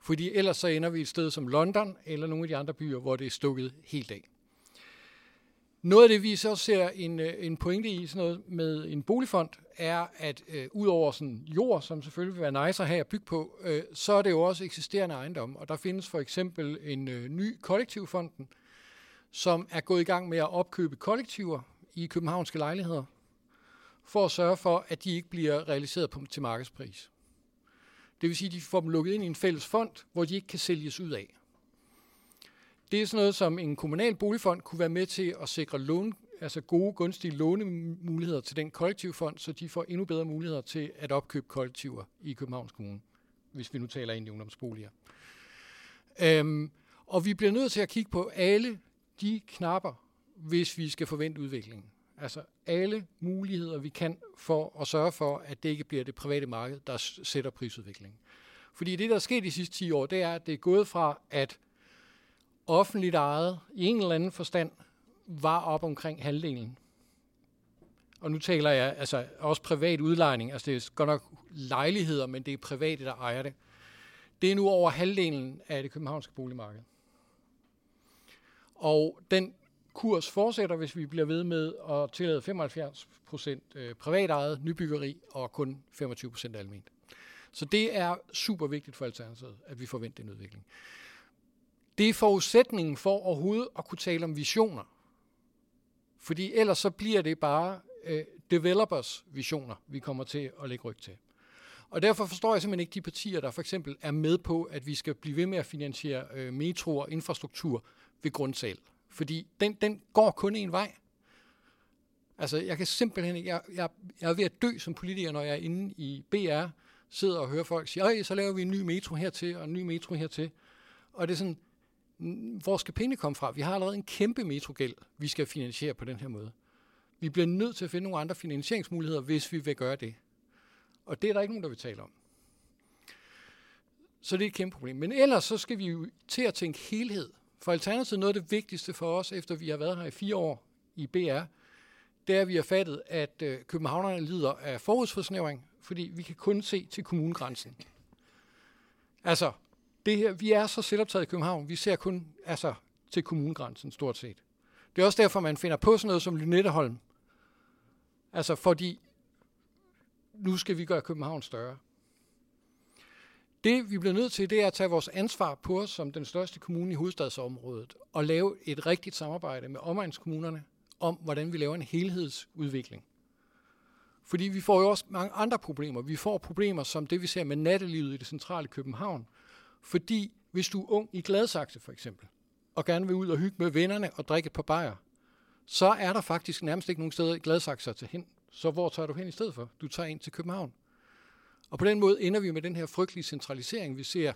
Fordi ellers så ender vi et sted som London eller nogle af de andre byer, hvor det er stukket helt af. Noget af det, vi så ser en, øh, en pointe i sådan noget med en boligfond, er, at øh, ud over sådan jord, som selvfølgelig vil være nice at have at bygge på, øh, så er det jo også eksisterende ejendom. Og der findes for eksempel en øh, ny kollektivfonden, som er gået i gang med at opkøbe kollektiver i københavnske lejligheder, for at sørge for, at de ikke bliver realiseret på, til markedspris. Det vil sige, at de får dem lukket ind i en fælles fond, hvor de ikke kan sælges ud af. Det er sådan noget, som en kommunal boligfond kunne være med til at sikre lån, altså gode, gunstige lånemuligheder til den kollektivfond, så de får endnu bedre muligheder til at opkøbe kollektiver i Københavns Kommune, hvis vi nu taler ind i ungdomsboliger. Øhm, og vi bliver nødt til at kigge på alle de knapper, hvis vi skal forvente udviklingen. Altså alle muligheder, vi kan for at sørge for, at det ikke bliver det private marked, der sætter prisudviklingen. Fordi det, der er sket de sidste 10 år, det er, at det er gået fra, at offentligt ejet i en eller anden forstand var op omkring halvdelen. Og nu taler jeg altså også privat udlejning, altså det er godt nok lejligheder, men det er private, der ejer det. Det er nu over halvdelen af det københavnske boligmarked. Og den kurs fortsætter, hvis vi bliver ved med at tillade 75 procent øh, privat ejet nybyggeri og kun 25 procent almindeligt. Så det er super vigtigt for Alternativet, at vi forventer en udvikling. Det er forudsætningen for overhovedet at kunne tale om visioner. Fordi ellers så bliver det bare øh, developers visioner, vi kommer til at lægge ryg til. Og derfor forstår jeg simpelthen ikke de partier, der for eksempel er med på, at vi skal blive ved med at finansiere øh, metro og infrastruktur ved grundsal. Fordi den, den går kun en vej. Altså, jeg kan simpelthen ikke... Jeg, jeg, jeg er ved at dø som politiker, når jeg er inde i BR, sidder og hører folk sige, så laver vi en ny metro hertil, og en ny metro hertil. Og det er sådan, hvor skal pengene komme fra? Vi har allerede en kæmpe metrogæld, vi skal finansiere på den her måde. Vi bliver nødt til at finde nogle andre finansieringsmuligheder, hvis vi vil gøre det. Og det er der ikke nogen, der vil tale om. Så det er et kæmpe problem. Men ellers så skal vi jo til at tænke helhed. For Alternativet noget af det vigtigste for os, efter vi har været her i fire år i BR, det er, at vi har fattet, at øh, københavnerne lider af forudsforsnævring, fordi vi kan kun se til kommunegrænsen. Altså, det her, vi er så selvoptaget i København, vi ser kun altså, til kommunegrænsen stort set. Det er også derfor, man finder på sådan noget som Lynetteholm. Altså fordi, nu skal vi gøre København større. Det, vi bliver nødt til, det er at tage vores ansvar på os som den største kommune i hovedstadsområdet og lave et rigtigt samarbejde med omegnskommunerne om, hvordan vi laver en helhedsudvikling. Fordi vi får jo også mange andre problemer. Vi får problemer som det, vi ser med nattelivet i det centrale København. Fordi hvis du er ung i Gladsaxe for eksempel, og gerne vil ud og hygge med vennerne og drikke et par bajer, så er der faktisk nærmest ikke nogen steder i Gladsaxe at tage hen. Så hvor tager du hen i stedet for? Du tager ind til København. Og på den måde ender vi med den her frygtelige centralisering, vi ser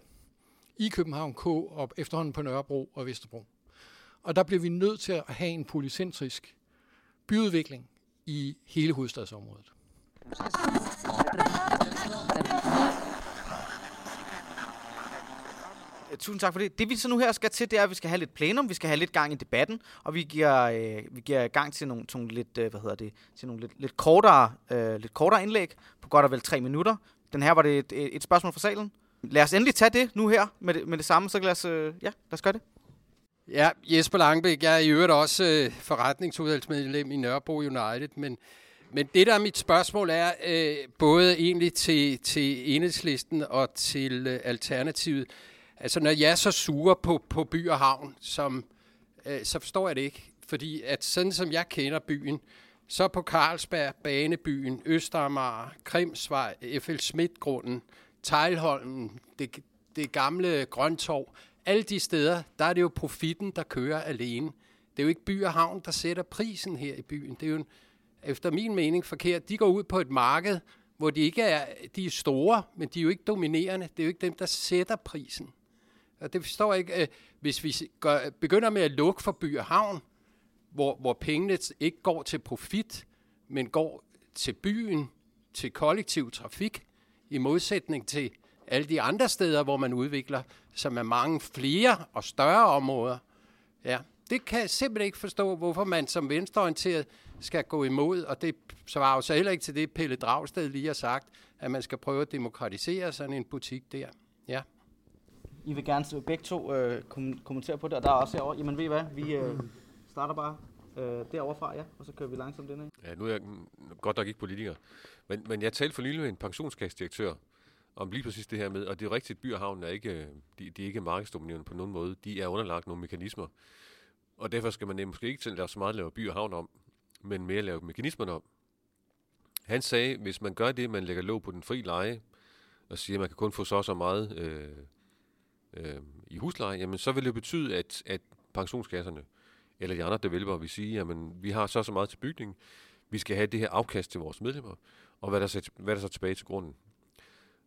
i København K og efterhånden på Nørrebro og Vesterbro. Og der bliver vi nødt til at have en polycentrisk byudvikling i hele hovedstadsområdet.
Øh, tusind tak for det. Det vi så nu her skal til, det er, at vi skal have lidt plenum, vi skal have lidt gang i debatten, og vi giver, øh, vi giver gang til nogle, til nogle lidt, øh, hvad hedder det, til nogle lidt, lidt, kortere, øh, lidt kortere indlæg på godt og vel tre minutter. Den her var det et, et spørgsmål fra salen. Lad os endelig tage det nu her med det, med det samme, så lad os, øh, ja, lad os gøre det.
Ja, Jesper Langbæk, jeg er i øvrigt også øh, forretningsudvalgsmedlem i Nørrebro United, men, men det der er mit spørgsmål er øh, både egentlig til, til enhedslisten og til øh, Alternativet. Altså når jeg er så sur på, på by og havn, som, øh, så forstår jeg det ikke. Fordi at sådan som jeg kender byen, så på Carlsberg, Banebyen, Østermar, Krimsvej, F.L. Schmidt-grunden, Tejlholmen, det, det gamle Grøntorv, alle de steder, der er det jo profitten, der kører alene. Det er jo ikke by og havn, der sætter prisen her i byen. Det er jo en, efter min mening forkert. De går ud på et marked, hvor de ikke er, de er store, men de er jo ikke dominerende. Det er jo ikke dem, der sætter prisen. Og det forstår jeg ikke. Øh, hvis vi gør, begynder med at lukke for by og havn, hvor, hvor pengene ikke går til profit, men går til byen, til kollektiv trafik, i modsætning til alle de andre steder, hvor man udvikler, som er mange flere og større områder. Ja, det kan jeg simpelthen ikke forstå, hvorfor man som venstreorienteret skal gå imod, og det svarer jo så heller ikke til det, Pelle Dragsted lige har sagt, at man skal prøve at demokratisere sådan en butik der. Ja.
I vil gerne begge to øh, kom- kommentere på det, og der er også herovre. Jamen ved I hvad, vi øh, starter bare øh, derovre fra, ja, og så kører vi langsomt ind.
Ja, nu er jeg godt nok ikke politiker, men, men jeg talte for nylig med en pensionskassedirektør om lige præcis det her med, og det er rigtigt, byhavnen er ikke, øh, de, de er ikke markedsdominerende på nogen måde. De er underlagt nogle mekanismer, og derfor skal man måske ikke lave så meget lave by og havn om, men mere lave mekanismerne om. Han sagde, hvis man gør det, man lægger låg på den fri leje, og siger, at man kan kun få så så meget øh, øh, i husleje, jamen så vil det betyde, at, at pensionskasserne eller de andre developer vil sige, jamen vi har så så meget til bygningen, vi skal have det her afkast til vores medlemmer, og hvad der, så, hvad der så tilbage til grunden.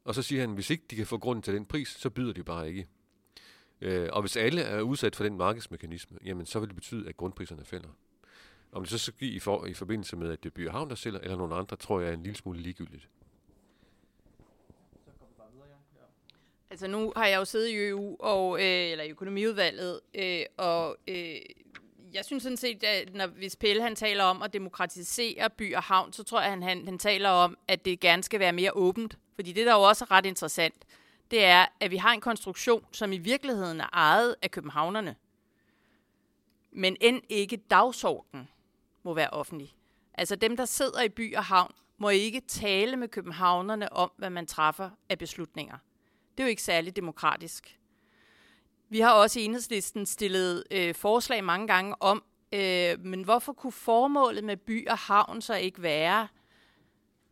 Og så siger han, hvis ikke de kan få grunden til den pris, så byder de bare ikke. Øh, og hvis alle er udsat for den markedsmekanisme, jamen så vil det betyde, at grundpriserne falder. Om det så skal give i, for, i forbindelse med, at det bliver havn, der sælger, eller nogen andre, tror jeg er en lille smule ligegyldigt.
Altså nu har jeg jo siddet i EU, og, øh, eller i økonomiudvalget, øh, og øh, jeg synes sådan set, at når, hvis Pelle han taler om at demokratisere by og havn, så tror jeg, at han, han, han taler om, at det gerne skal være mere åbent. Fordi det, der jo også er ret interessant, det er, at vi har en konstruktion, som i virkeligheden er ejet af københavnerne. Men end ikke dagsordenen må være offentlig. Altså dem, der sidder i by og havn, må ikke tale med københavnerne om, hvad man træffer af beslutninger. Det er jo ikke særlig demokratisk. Vi har også i enhedslisten stillet øh, forslag mange gange om, øh, men hvorfor kunne formålet med by og havn så ikke være,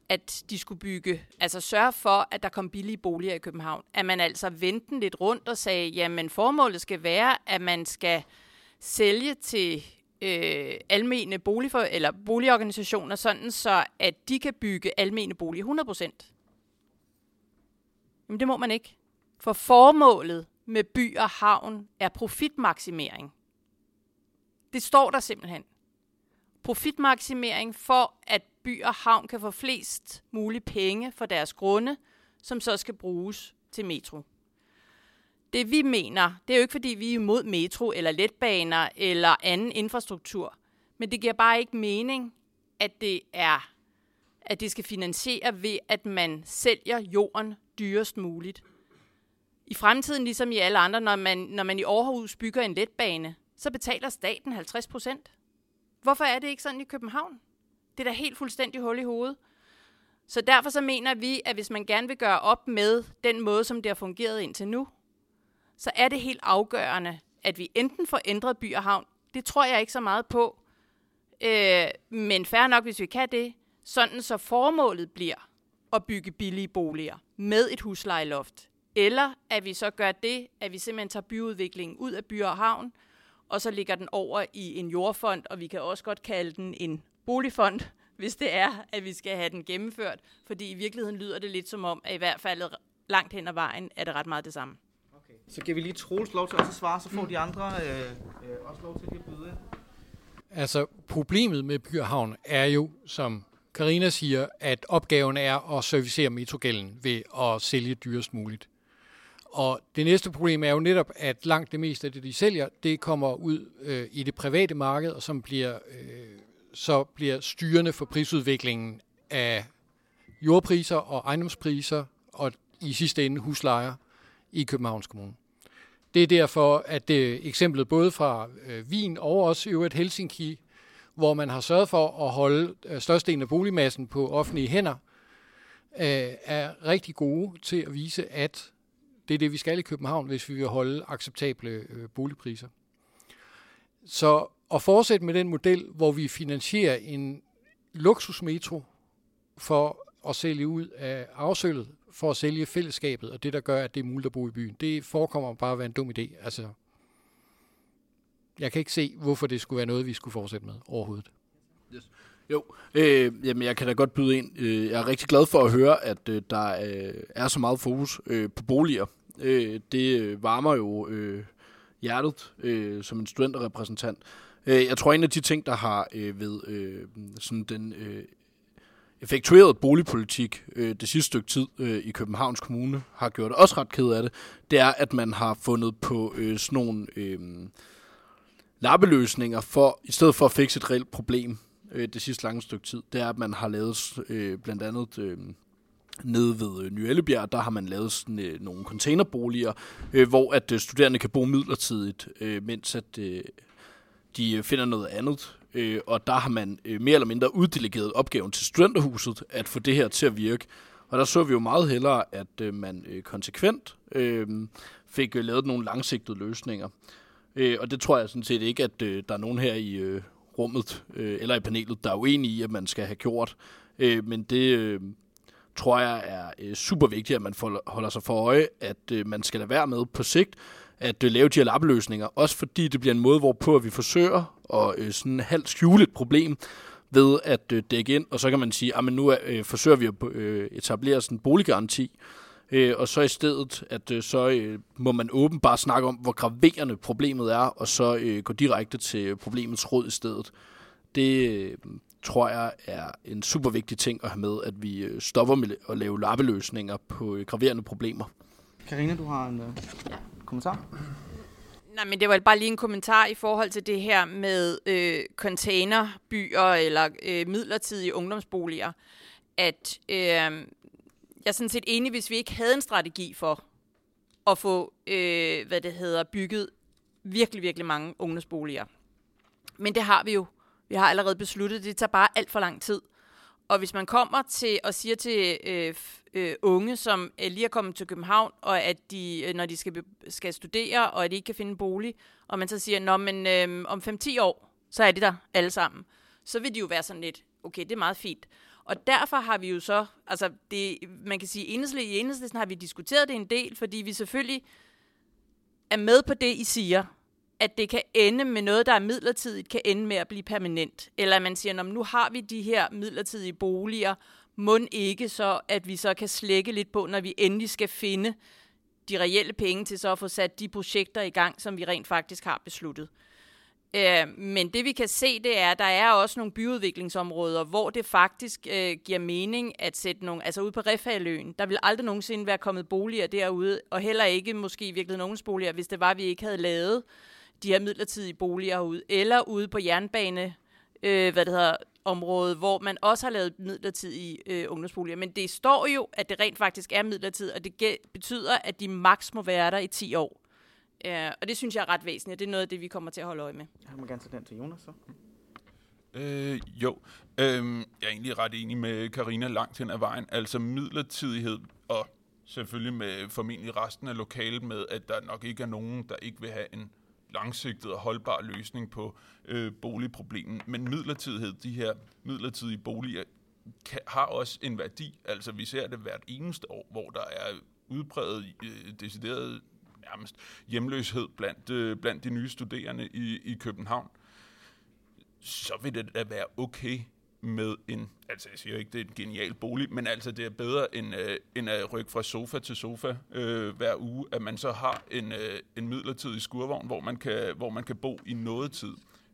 at de skulle bygge, altså sørge for, at der kom billige boliger i København. At man altså vendte lidt rundt og sagde, jamen formålet skal være, at man skal sælge til øh, almene boligfor, eller boligorganisationer, sådan så at de kan bygge almene boliger 100%. Men det må man ikke. For formålet med by og havn er profitmaksimering. Det står der simpelthen. Profitmaksimering for, at by og havn kan få flest mulige penge for deres grunde, som så skal bruges til metro. Det vi mener, det er jo ikke fordi, vi er imod metro eller letbaner eller anden infrastruktur, men det giver bare ikke mening, at det er at det skal finansiere ved, at man sælger jorden dyrest muligt. I fremtiden, ligesom i alle andre, når man, når man i Aarhus bygger en letbane, så betaler staten 50 procent. Hvorfor er det ikke sådan i København? Det er da helt fuldstændig hul i hovedet. Så derfor så mener vi, at hvis man gerne vil gøre op med den måde, som det har fungeret indtil nu, så er det helt afgørende, at vi enten får ændret by og havn. Det tror jeg ikke så meget på. Øh, men færre nok, hvis vi kan det, sådan så formålet bliver at bygge billige boliger med et huslejeloft. Eller at vi så gør det, at vi simpelthen tager byudviklingen ud af by og havn, og så ligger den over i en jordfond, og vi kan også godt kalde den en boligfond, <laughs> hvis det er, at vi skal have den gennemført. Fordi i virkeligheden lyder det lidt som om, at i hvert fald langt hen ad vejen er det ret meget det samme.
Okay. Så giver vi lige Troels lov til at svare, så får de andre øh, øh, også lov til at byde ind.
Altså, problemet med By og Havn er jo, som Karina siger, at opgaven er at servicere metrogælden ved at sælge dyrest muligt. Og det næste problem er jo netop, at langt det meste af det, de sælger, det kommer ud øh, i det private marked, og som bliver, øh, så bliver styrende for prisudviklingen af jordpriser og ejendomspriser, og i sidste ende huslejer i Københavns Kommune. Det er derfor, at det eksemplet både fra øh, Wien og også i øvrigt Helsinki, hvor man har sørget for at holde øh, størstedelen af boligmassen på offentlige hænder, øh, er rigtig gode til at vise, at det er det, vi skal i København, hvis vi vil holde acceptable øh, boligpriser. Så at fortsætte med den model, hvor vi finansierer en luksusmetro for at sælge ud af afsøllet, for at sælge fællesskabet, og det, der gør, at det er muligt at bo i byen, det forekommer bare at være en dum idé. Altså, jeg kan ikke se, hvorfor det skulle være noget, vi skulle fortsætte med overhovedet.
Jo, øh, jamen jeg kan da godt byde ind. Øh, jeg er rigtig glad for at høre, at øh, der øh, er så meget fokus øh, på boliger Øh, det øh, varmer jo øh, hjertet øh, som en studenterrepræsentant. Øh, jeg tror, en af de ting, der har øh, ved øh, sådan den øh, effektuerede boligpolitik øh, det sidste stykke tid øh, i Københavns Kommune, har gjort også ret ked af det, det er, at man har fundet på øh, sådan nogle øh, lappeløsninger for, i stedet for at fikse et reelt problem øh, det sidste lange stykke tid, det er, at man har lavet øh, blandt andet øh, nede ved øh, Ny Ellebjerg, der har man lavet sådan, øh, nogle containerboliger, øh, hvor at øh, studerende kan bo midlertidigt, øh, mens at øh, de øh, finder noget andet. Øh, og der har man øh, mere eller mindre uddelegeret opgaven til studenterhuset at få det her til at virke. Og der så vi jo meget hellere, at øh, man øh, konsekvent øh, fik øh, lavet nogle langsigtede løsninger. Øh, og det tror jeg sådan set ikke, at øh, der er nogen her i øh, rummet øh, eller i panelet, der er uenige i, at man skal have gjort. Øh, men det øh, tror jeg er øh, super vigtigt, at man holder sig for øje, at øh, man skal lade være med på sigt at øh, lave de her lappeløsninger. Også fordi det bliver en måde, hvorpå at vi forsøger at øh, sådan halvt skjule et problem ved at øh, dække ind, og så kan man sige, ah, at nu øh, forsøger vi at øh, etablere sådan en boliggaranti, øh, og så i stedet, at øh, så øh, må man åbent bare snakke om, hvor graverende problemet er, og så øh, gå direkte til problemets råd i stedet. Det øh, tror jeg er en super vigtig ting at have med, at vi øh, stopper med at lave lappeløsninger på øh, graverende problemer.
Karina, du har en øh, kommentar?
Nej, men det var bare lige en kommentar i forhold til det her med øh, containerbyer eller øh, midlertidige ungdomsboliger. At øh, jeg er sådan set enig, hvis vi ikke havde en strategi for at få, øh, hvad det hedder, bygget virkelig, virkelig mange ungdomsboliger. Men det har vi jo. Vi har allerede besluttet, det tager bare alt for lang tid. Og hvis man kommer til og siger til øh, øh, unge, som øh, lige er kommet til København, og at de, øh, når de skal, skal studere, og at de ikke kan finde en bolig, og man så siger, Nå, men øh, om 5-10 år, så er de der alle sammen, så vil de jo være sådan lidt, okay, det er meget fint. Og derfor har vi jo så, altså det, man kan sige, i enhedslisten har vi diskuteret det en del, fordi vi selvfølgelig er med på det, I siger, at det kan ende med noget, der er midlertidigt, kan ende med at blive permanent. Eller at man siger, nu har vi de her midlertidige boliger, må ikke så, at vi så kan slække lidt på, når vi endelig skal finde de reelle penge til så at få sat de projekter i gang, som vi rent faktisk har besluttet. Øh, men det vi kan se, det er, at der er også nogle byudviklingsområder, hvor det faktisk øh, giver mening at sætte nogle, altså ude på Refaløen, der vil aldrig nogensinde være kommet boliger derude, og heller ikke måske virkelig nogen boliger, hvis det var, at vi ikke havde lavet de her midlertidige boliger ude, eller ude på jernbane, øh, hvad det hedder, område, hvor man også har lavet midlertidige øh, ungdomsboliger. Men det står jo, at det rent faktisk er midlertidigt, og det betyder, at de maks må være der i 10 år. Uh, og det synes jeg er ret væsentligt. Det er noget af det, vi kommer til at holde øje med.
Jeg må gerne tage den til Jonas så.
Øh, jo, øhm, jeg er egentlig ret enig med Karina langt hen ad vejen. Altså midlertidighed, og selvfølgelig med formentlig resten af lokalet med, at der nok ikke er nogen, der ikke vil have en langsigtet og holdbar løsning på øh, boligproblemet. Men midlertidighed, de her midlertidige boliger, kan, har også en værdi. Altså vi ser det hvert eneste år, hvor der er udbredt øh, decideret nærmest hjemløshed blandt, øh, blandt de nye studerende i, i København. Så vil det da være okay med en, altså jeg siger ikke, det er en genial bolig, men altså det er bedre end, øh, end at rykke fra sofa til sofa øh, hver uge, at man så har en, øh, en midlertidig skurvogn, hvor man, kan, hvor man kan bo i noget tid.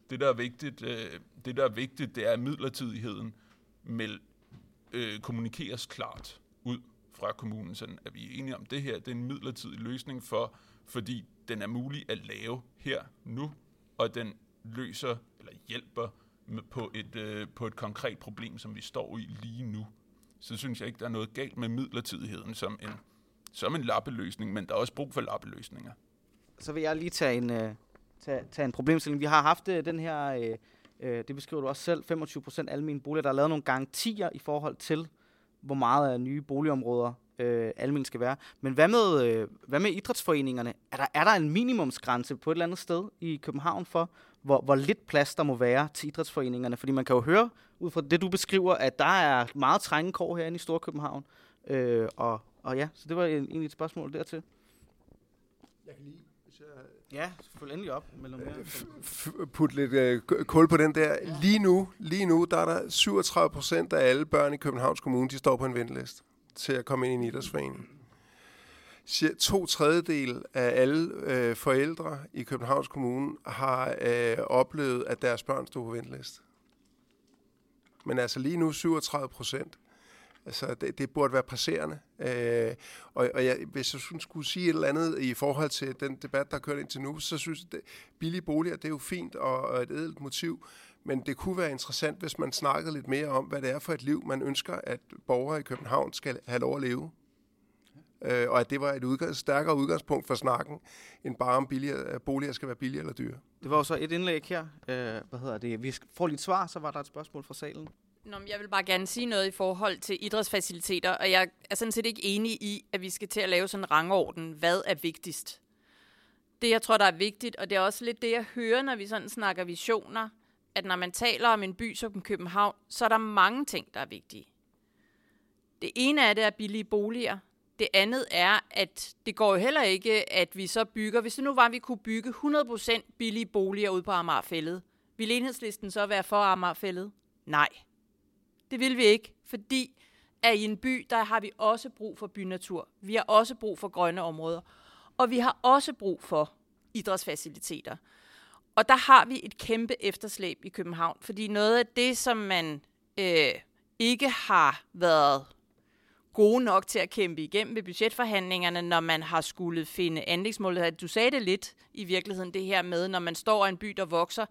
Det der er vigtigt, øh, det der er vigtigt, det er at midlertidigheden mel, øh, kommunikeres klart ud fra kommunen, sådan at vi er enige om det her, det er en midlertidig løsning for, fordi den er mulig at lave her nu, og den løser eller hjælper på et, øh, på et konkret problem, som vi står i lige nu, så synes jeg ikke, der er noget galt med midlertidigheden som en, som en lappeløsning, men der er også brug for lappeløsninger.
Så vil jeg lige tage en, øh, tage, tage en problemstilling. Vi har haft øh, den her, øh, øh det beskriver du også selv, 25 procent almindelige boliger, der er lavet nogle garantier i forhold til, hvor meget af nye boligområder øh, almindeligt skal være. Men hvad med, øh, hvad med idrætsforeningerne? Er der, er der en minimumsgrænse på et eller andet sted i København for, hvor, hvor lidt plads der må være til idrætsforeningerne. Fordi man kan jo høre, ud fra det du beskriver, at der er meget trænge kår herinde i Storkøbenhavn. Øh, og, og ja, så det var egentlig et spørgsmål dertil.
Jeg kan lige, hvis jeg...
Ja, selvfølgelig endelig op med noget
mere. Put lidt øh, kul på den der. Ja. Lige nu, lige nu, der er der 37 procent af alle børn i Københavns Kommune, de står på en venteliste til at komme ind i en idrætsforening. To tredjedel af alle øh, forældre i Københavns Kommune har øh, oplevet, at deres børn stod på venteliste. Men altså lige nu 37 procent. Altså, det, det burde være presserende. Øh, og og jeg, hvis jeg skulle sige et eller andet i forhold til den debat, der er kørt indtil nu, så synes jeg, at billige boliger, det er jo fint og, og et edelt motiv. Men det kunne være interessant, hvis man snakkede lidt mere om, hvad det er for et liv, man ønsker, at borgere i København skal have lov at leve. Øh, og at det var et udgangs, stærkere udgangspunkt for snakken, end bare om billigere, at boliger skal være billige eller dyre.
Det var jo så et indlæg her. Øh, hvad hedder det? Vi får lige et svar, så var der et spørgsmål fra salen.
Nå, men jeg vil bare gerne sige noget i forhold til idrætsfaciliteter, og jeg er sådan set ikke enig i, at vi skal til at lave sådan en rangorden. Hvad er vigtigst? Det, jeg tror, der er vigtigt, og det er også lidt det, jeg hører, når vi sådan snakker visioner, at når man taler om en by som København, så er der mange ting, der er vigtige. Det ene af det er billige boliger. Det andet er, at det går jo heller ikke, at vi så bygger, hvis det nu var, at vi kunne bygge 100% billige boliger ud på Amagerfællet, ville enhedslisten så være for Amagerfællet? Nej. Det vil vi ikke, fordi at i en by, der har vi også brug for bynatur. Vi har også brug for grønne områder. Og vi har også brug for idrætsfaciliteter. Og der har vi et kæmpe efterslæb i København, fordi noget af det, som man øh, ikke har været gode nok til at kæmpe igennem ved budgetforhandlingerne, når man har skulle finde anlægsmål. Du sagde det lidt i virkeligheden, det her med, når man står i en by, der vokser.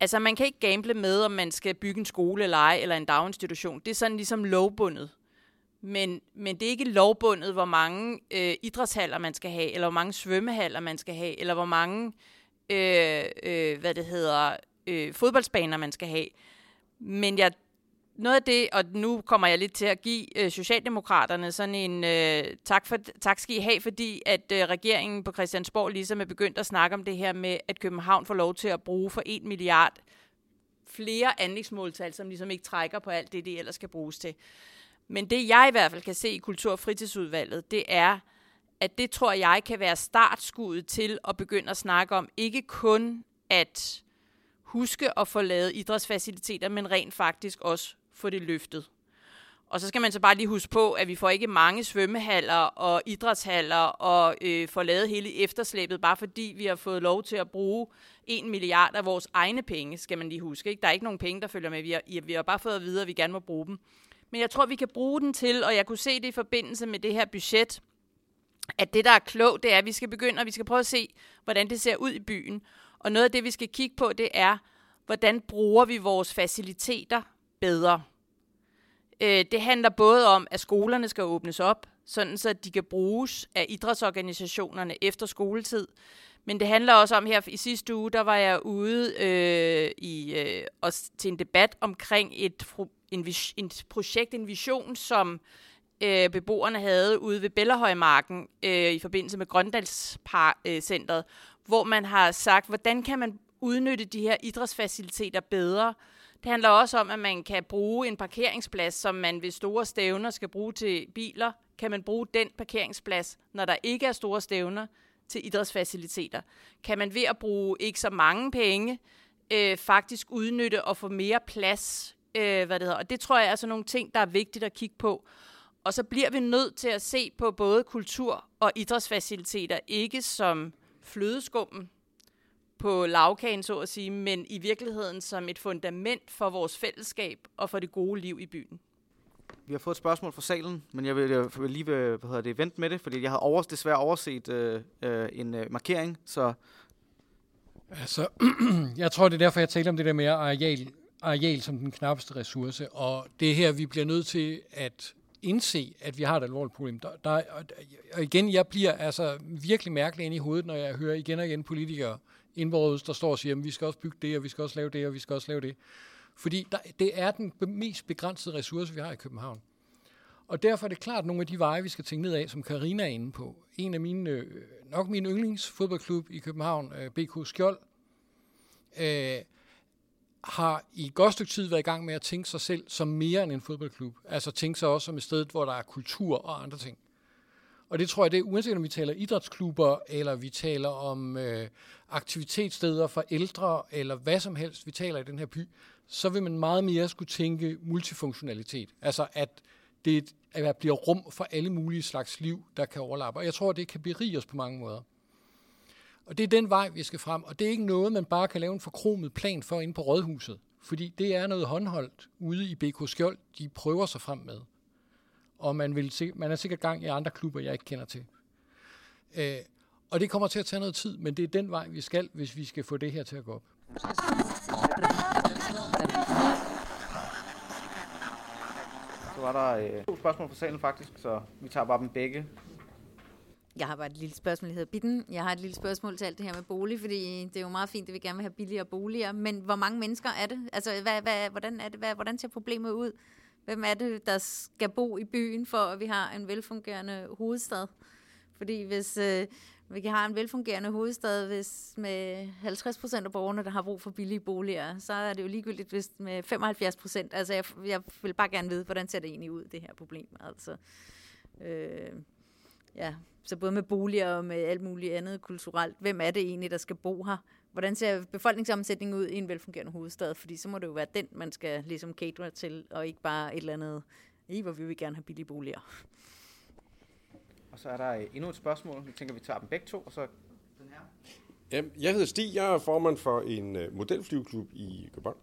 Altså, man kan ikke gamble med, om man skal bygge en skole eller ej, eller en daginstitution. Det er sådan ligesom lovbundet. Men, men det er ikke lovbundet, hvor mange øh, idrætshaller man skal have, eller hvor mange svømmehaller man skal have, eller hvor mange øh, øh, hvad det hedder, øh, fodboldsbaner man skal have. Men jeg noget af det, og nu kommer jeg lidt til at give øh, Socialdemokraterne sådan en øh, tak, for, tak skal I have, fordi at øh, regeringen på Christiansborg ligesom er begyndt at snakke om det her med, at København får lov til at bruge for 1 milliard flere anlægsmåltal, som ligesom ikke trækker på alt det, det ellers skal bruges til. Men det jeg i hvert fald kan se i Kultur- og Fritidsudvalget, det er, at det tror jeg kan være startskuddet til at begynde at snakke om ikke kun at huske at få lavet idrætsfaciliteter, men rent faktisk også få det løftet. Og så skal man så bare lige huske på, at vi får ikke mange svømmehaller og idrætshaller og øh, får lavet hele efterslæbet, bare fordi vi har fået lov til at bruge en milliard af vores egne penge, skal man lige huske. Ikke? Der er ikke nogen penge, der følger med. Vi har, vi har bare fået at vide, at vi gerne må bruge dem. Men jeg tror, vi kan bruge den til, og jeg kunne se det i forbindelse med det her budget, at det, der er klogt, det er, at vi skal begynde, og vi skal prøve at se, hvordan det ser ud i byen. Og noget af det, vi skal kigge på, det er, hvordan bruger vi vores faciliteter bedre. Øh, det handler både om, at skolerne skal åbnes op, sådan så de kan bruges af idrætsorganisationerne efter skoletid. Men det handler også om, her i sidste uge, der var jeg ude øh, i, øh, også til en debat omkring et, en, et projekt, en vision, som øh, beboerne havde ude ved Bellerhøjmarken øh, i forbindelse med Grøndalscenteret, øh, hvor man har sagt, hvordan kan man udnytte de her idrætsfaciliteter bedre, det handler også om, at man kan bruge en parkeringsplads, som man ved store stævner skal bruge til biler. Kan man bruge den parkeringsplads, når der ikke er store stævner, til idrætsfaciliteter? Kan man ved at bruge ikke så mange penge, øh, faktisk udnytte og få mere plads? Øh, hvad det hedder. Og det tror jeg er sådan nogle ting, der er vigtigt at kigge på. Og så bliver vi nødt til at se på både kultur og idrætsfaciliteter, ikke som flødeskummen, på lavkagen, så at sige, men i virkeligheden som et fundament for vores fællesskab og for det gode liv i byen.
Vi har fået et spørgsmål fra salen, men jeg vil, jeg vil lige hvad hedder det, vente med det, fordi jeg havde over, desværre overset øh, øh, en øh, markering, så...
Altså, <clears throat> jeg tror, det er derfor, jeg taler om det der med areal, areal som den knappeste ressource, og det er her, vi bliver nødt til at indse, at vi har et alvorligt problem. Der, der, og igen, jeg bliver altså virkelig mærkelig ind i hovedet, når jeg hører igen og igen politikere indbordet, der står og siger, at vi skal også bygge det, og vi skal også lave det, og vi skal også lave det. Fordi der, det er den mest begrænsede ressource, vi har i København. Og derfor er det klart nogle af de veje, vi skal tænke ned af, som Karina er inde på. En af mine, øh, nok min yndlingsfodboldklub i København, øh, BK Skjold, øh, har i et godt stykke tid været i gang med at tænke sig selv som mere end en fodboldklub. Altså tænke sig også som et sted, hvor der er kultur og andre ting. Og det tror jeg, det er uanset om vi taler idrætsklubber, eller vi taler om øh, aktivitetssteder for ældre, eller hvad som helst, vi taler i den her by, så vil man meget mere skulle tænke multifunktionalitet. Altså at det at der bliver rum for alle mulige slags liv, der kan overlappe. Og jeg tror, det kan berige os på mange måder. Og det er den vej, vi skal frem. Og det er ikke noget, man bare kan lave en forkromet plan for ind på rådhuset. Fordi det er noget håndholdt ude i BK Skjold, de prøver sig frem med. Og man, vil se, man er sikkert gang i andre klubber, jeg ikke kender til. Øh, og det kommer til at tage noget tid, men det er den vej, vi skal, hvis vi skal få det her til at gå op.
Så var der øh, to spørgsmål fra salen faktisk, så vi tager bare dem begge.
Jeg har bare et lille spørgsmål, der hedder Bitten. Jeg har et lille spørgsmål til alt det her med bolig, fordi det er jo meget fint, at vi gerne vil have billigere boliger. Men hvor mange mennesker er det? Altså, hvad, hvad, hvordan, er det, hvad, hvordan ser problemet ud? Hvem er det, der skal bo i byen, for at vi har en velfungerende hovedstad? Fordi hvis øh, vi har en velfungerende hovedstad, hvis med 50 procent af borgerne, der har brug for billige boliger, så er det jo ligegyldigt hvis med 75 procent. Altså, jeg, jeg vil bare gerne vide, hvordan ser det egentlig ud, det her problem? Altså, øh, ja, så både med boliger og med alt muligt andet kulturelt. Hvem er det egentlig, der skal bo her? Hvordan ser befolkningssammensætningen ud i en velfungerende hovedstad? Fordi så må det jo være den, man skal ligesom catere til, og ikke bare et eller andet, i hvor vi vil gerne have billige boliger.
Og så er der øh, endnu et spørgsmål. Vi tænker, vi tager dem begge to, og så den her.
Jamen, jeg hedder Stig. Jeg er formand for en uh, modelflyveklub i København.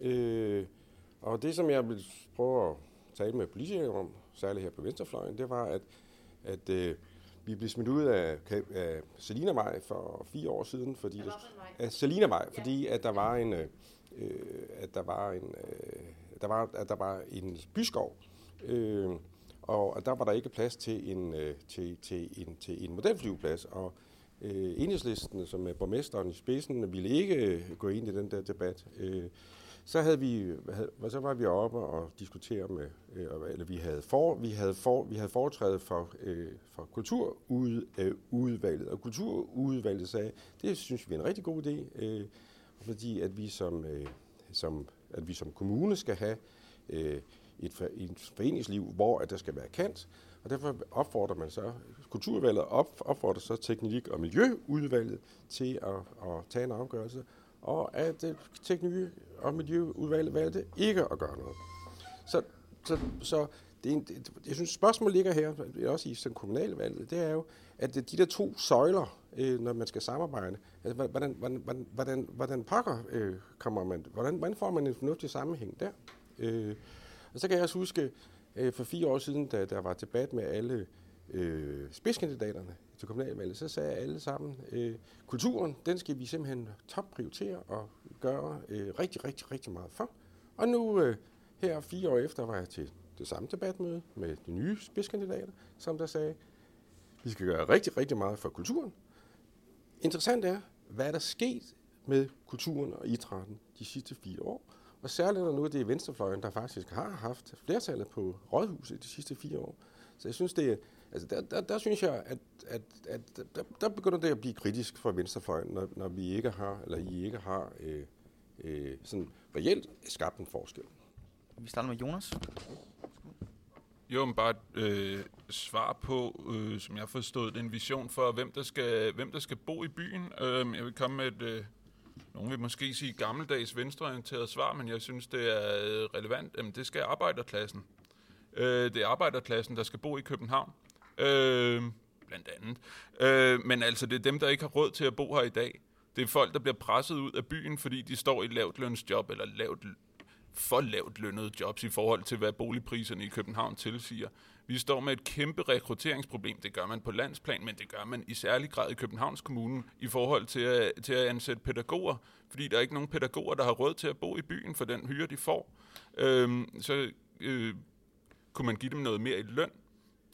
Øh, og det, som jeg vil prøve at tale med politikere om, særligt her på Venstrefløjen, det var, at, at uh, vi blev smidt ud af, af Selina Maj for fire år siden, fordi der, af Selina Maj, fordi at der var en, øh, at der var en, øh, der var, at der var en byskov, øh, og der var der ikke plads til en, øh, til, til en, til en modelflyveplads, og øh, enhedslisten, som er borgmesteren i spidsen, ville ikke øh, gå ind i den der debat. Øh, så havde vi, havde, så var vi oppe og diskutere med, øh, eller vi havde for, vi havde for, vi havde foretrædet for, øh, for kulturudvalget, øh, og kulturudvalget sagde, det synes vi er en rigtig god idé, øh, fordi at vi som, øh, som, at vi som kommune skal have øh, et, et foreningsliv, hvor at der skal være kant, og derfor opfordrer man så, kulturudvalget op, opfordrer så teknik- og miljøudvalget til at, at tage en afgørelse, og at øh, teknik- og miljøudvalget valgte ikke at gøre noget. Så, så, så det er en, det, jeg synes, spørgsmålet ligger her, også i den kommunalvalget, det er jo, at de der to søjler, øh, når man skal samarbejde, altså, hvordan, hvordan, hvordan, hvordan pakker øh, kommer man, hvordan, hvordan får man en fornuftig sammenhæng der? Øh, og så kan jeg også huske, øh, for fire år siden, da der var debat med alle øh, spidskandidaterne til kommunalvalget, så sagde alle sammen, øh, kulturen, den skal vi simpelthen topprioritere og gøre øh, rigtig, rigtig, rigtig meget for. Og nu, øh, her fire år efter, var jeg til det samme debatmøde med de nye spidskandidater, som der sagde, vi skal gøre rigtig, rigtig meget for kulturen. Interessant er, hvad er der sket med kulturen og idrætten de sidste fire år? Og særligt når nu det er Venstrefløjen, der faktisk har haft flertallet på rådhuset de sidste fire år. Så jeg synes, det er, altså der, der, der synes jeg, at, at, at der, der begynder det at blive kritisk for Venstrefløjen, når, når vi ikke har, eller I ikke har øh, øh, sådan reelt skabt en forskel.
Vi starter med Jonas.
Jo, men bare et øh, svar på, øh, som jeg har forstået, en vision for, hvem der skal, hvem der skal bo i byen. Øh, jeg vil komme med et, øh, nogen vil måske sige gammeldags venstreorienteret svar, men jeg synes, det er øh, relevant. Jamen, det skal arbejderklassen. Øh, det er arbejderklassen, der skal bo i København. Øh, blandt andet. Øh, men altså, det er dem, der ikke har råd til at bo her i dag. Det er folk, der bliver presset ud af byen, fordi de står i et lavt lønsjob, eller lavt, for lavt lønnede jobs i forhold til, hvad boligpriserne i København tilsiger. Vi står med et kæmpe rekrutteringsproblem. Det gør man på landsplan, men det gør man i særlig grad i Københavns Kommune i forhold til at, til at ansætte pædagoger, fordi der er ikke nogen pædagoger, der har råd til at bo i byen for den hyre, de får. Øhm, så øh, kunne man give dem noget mere i løn.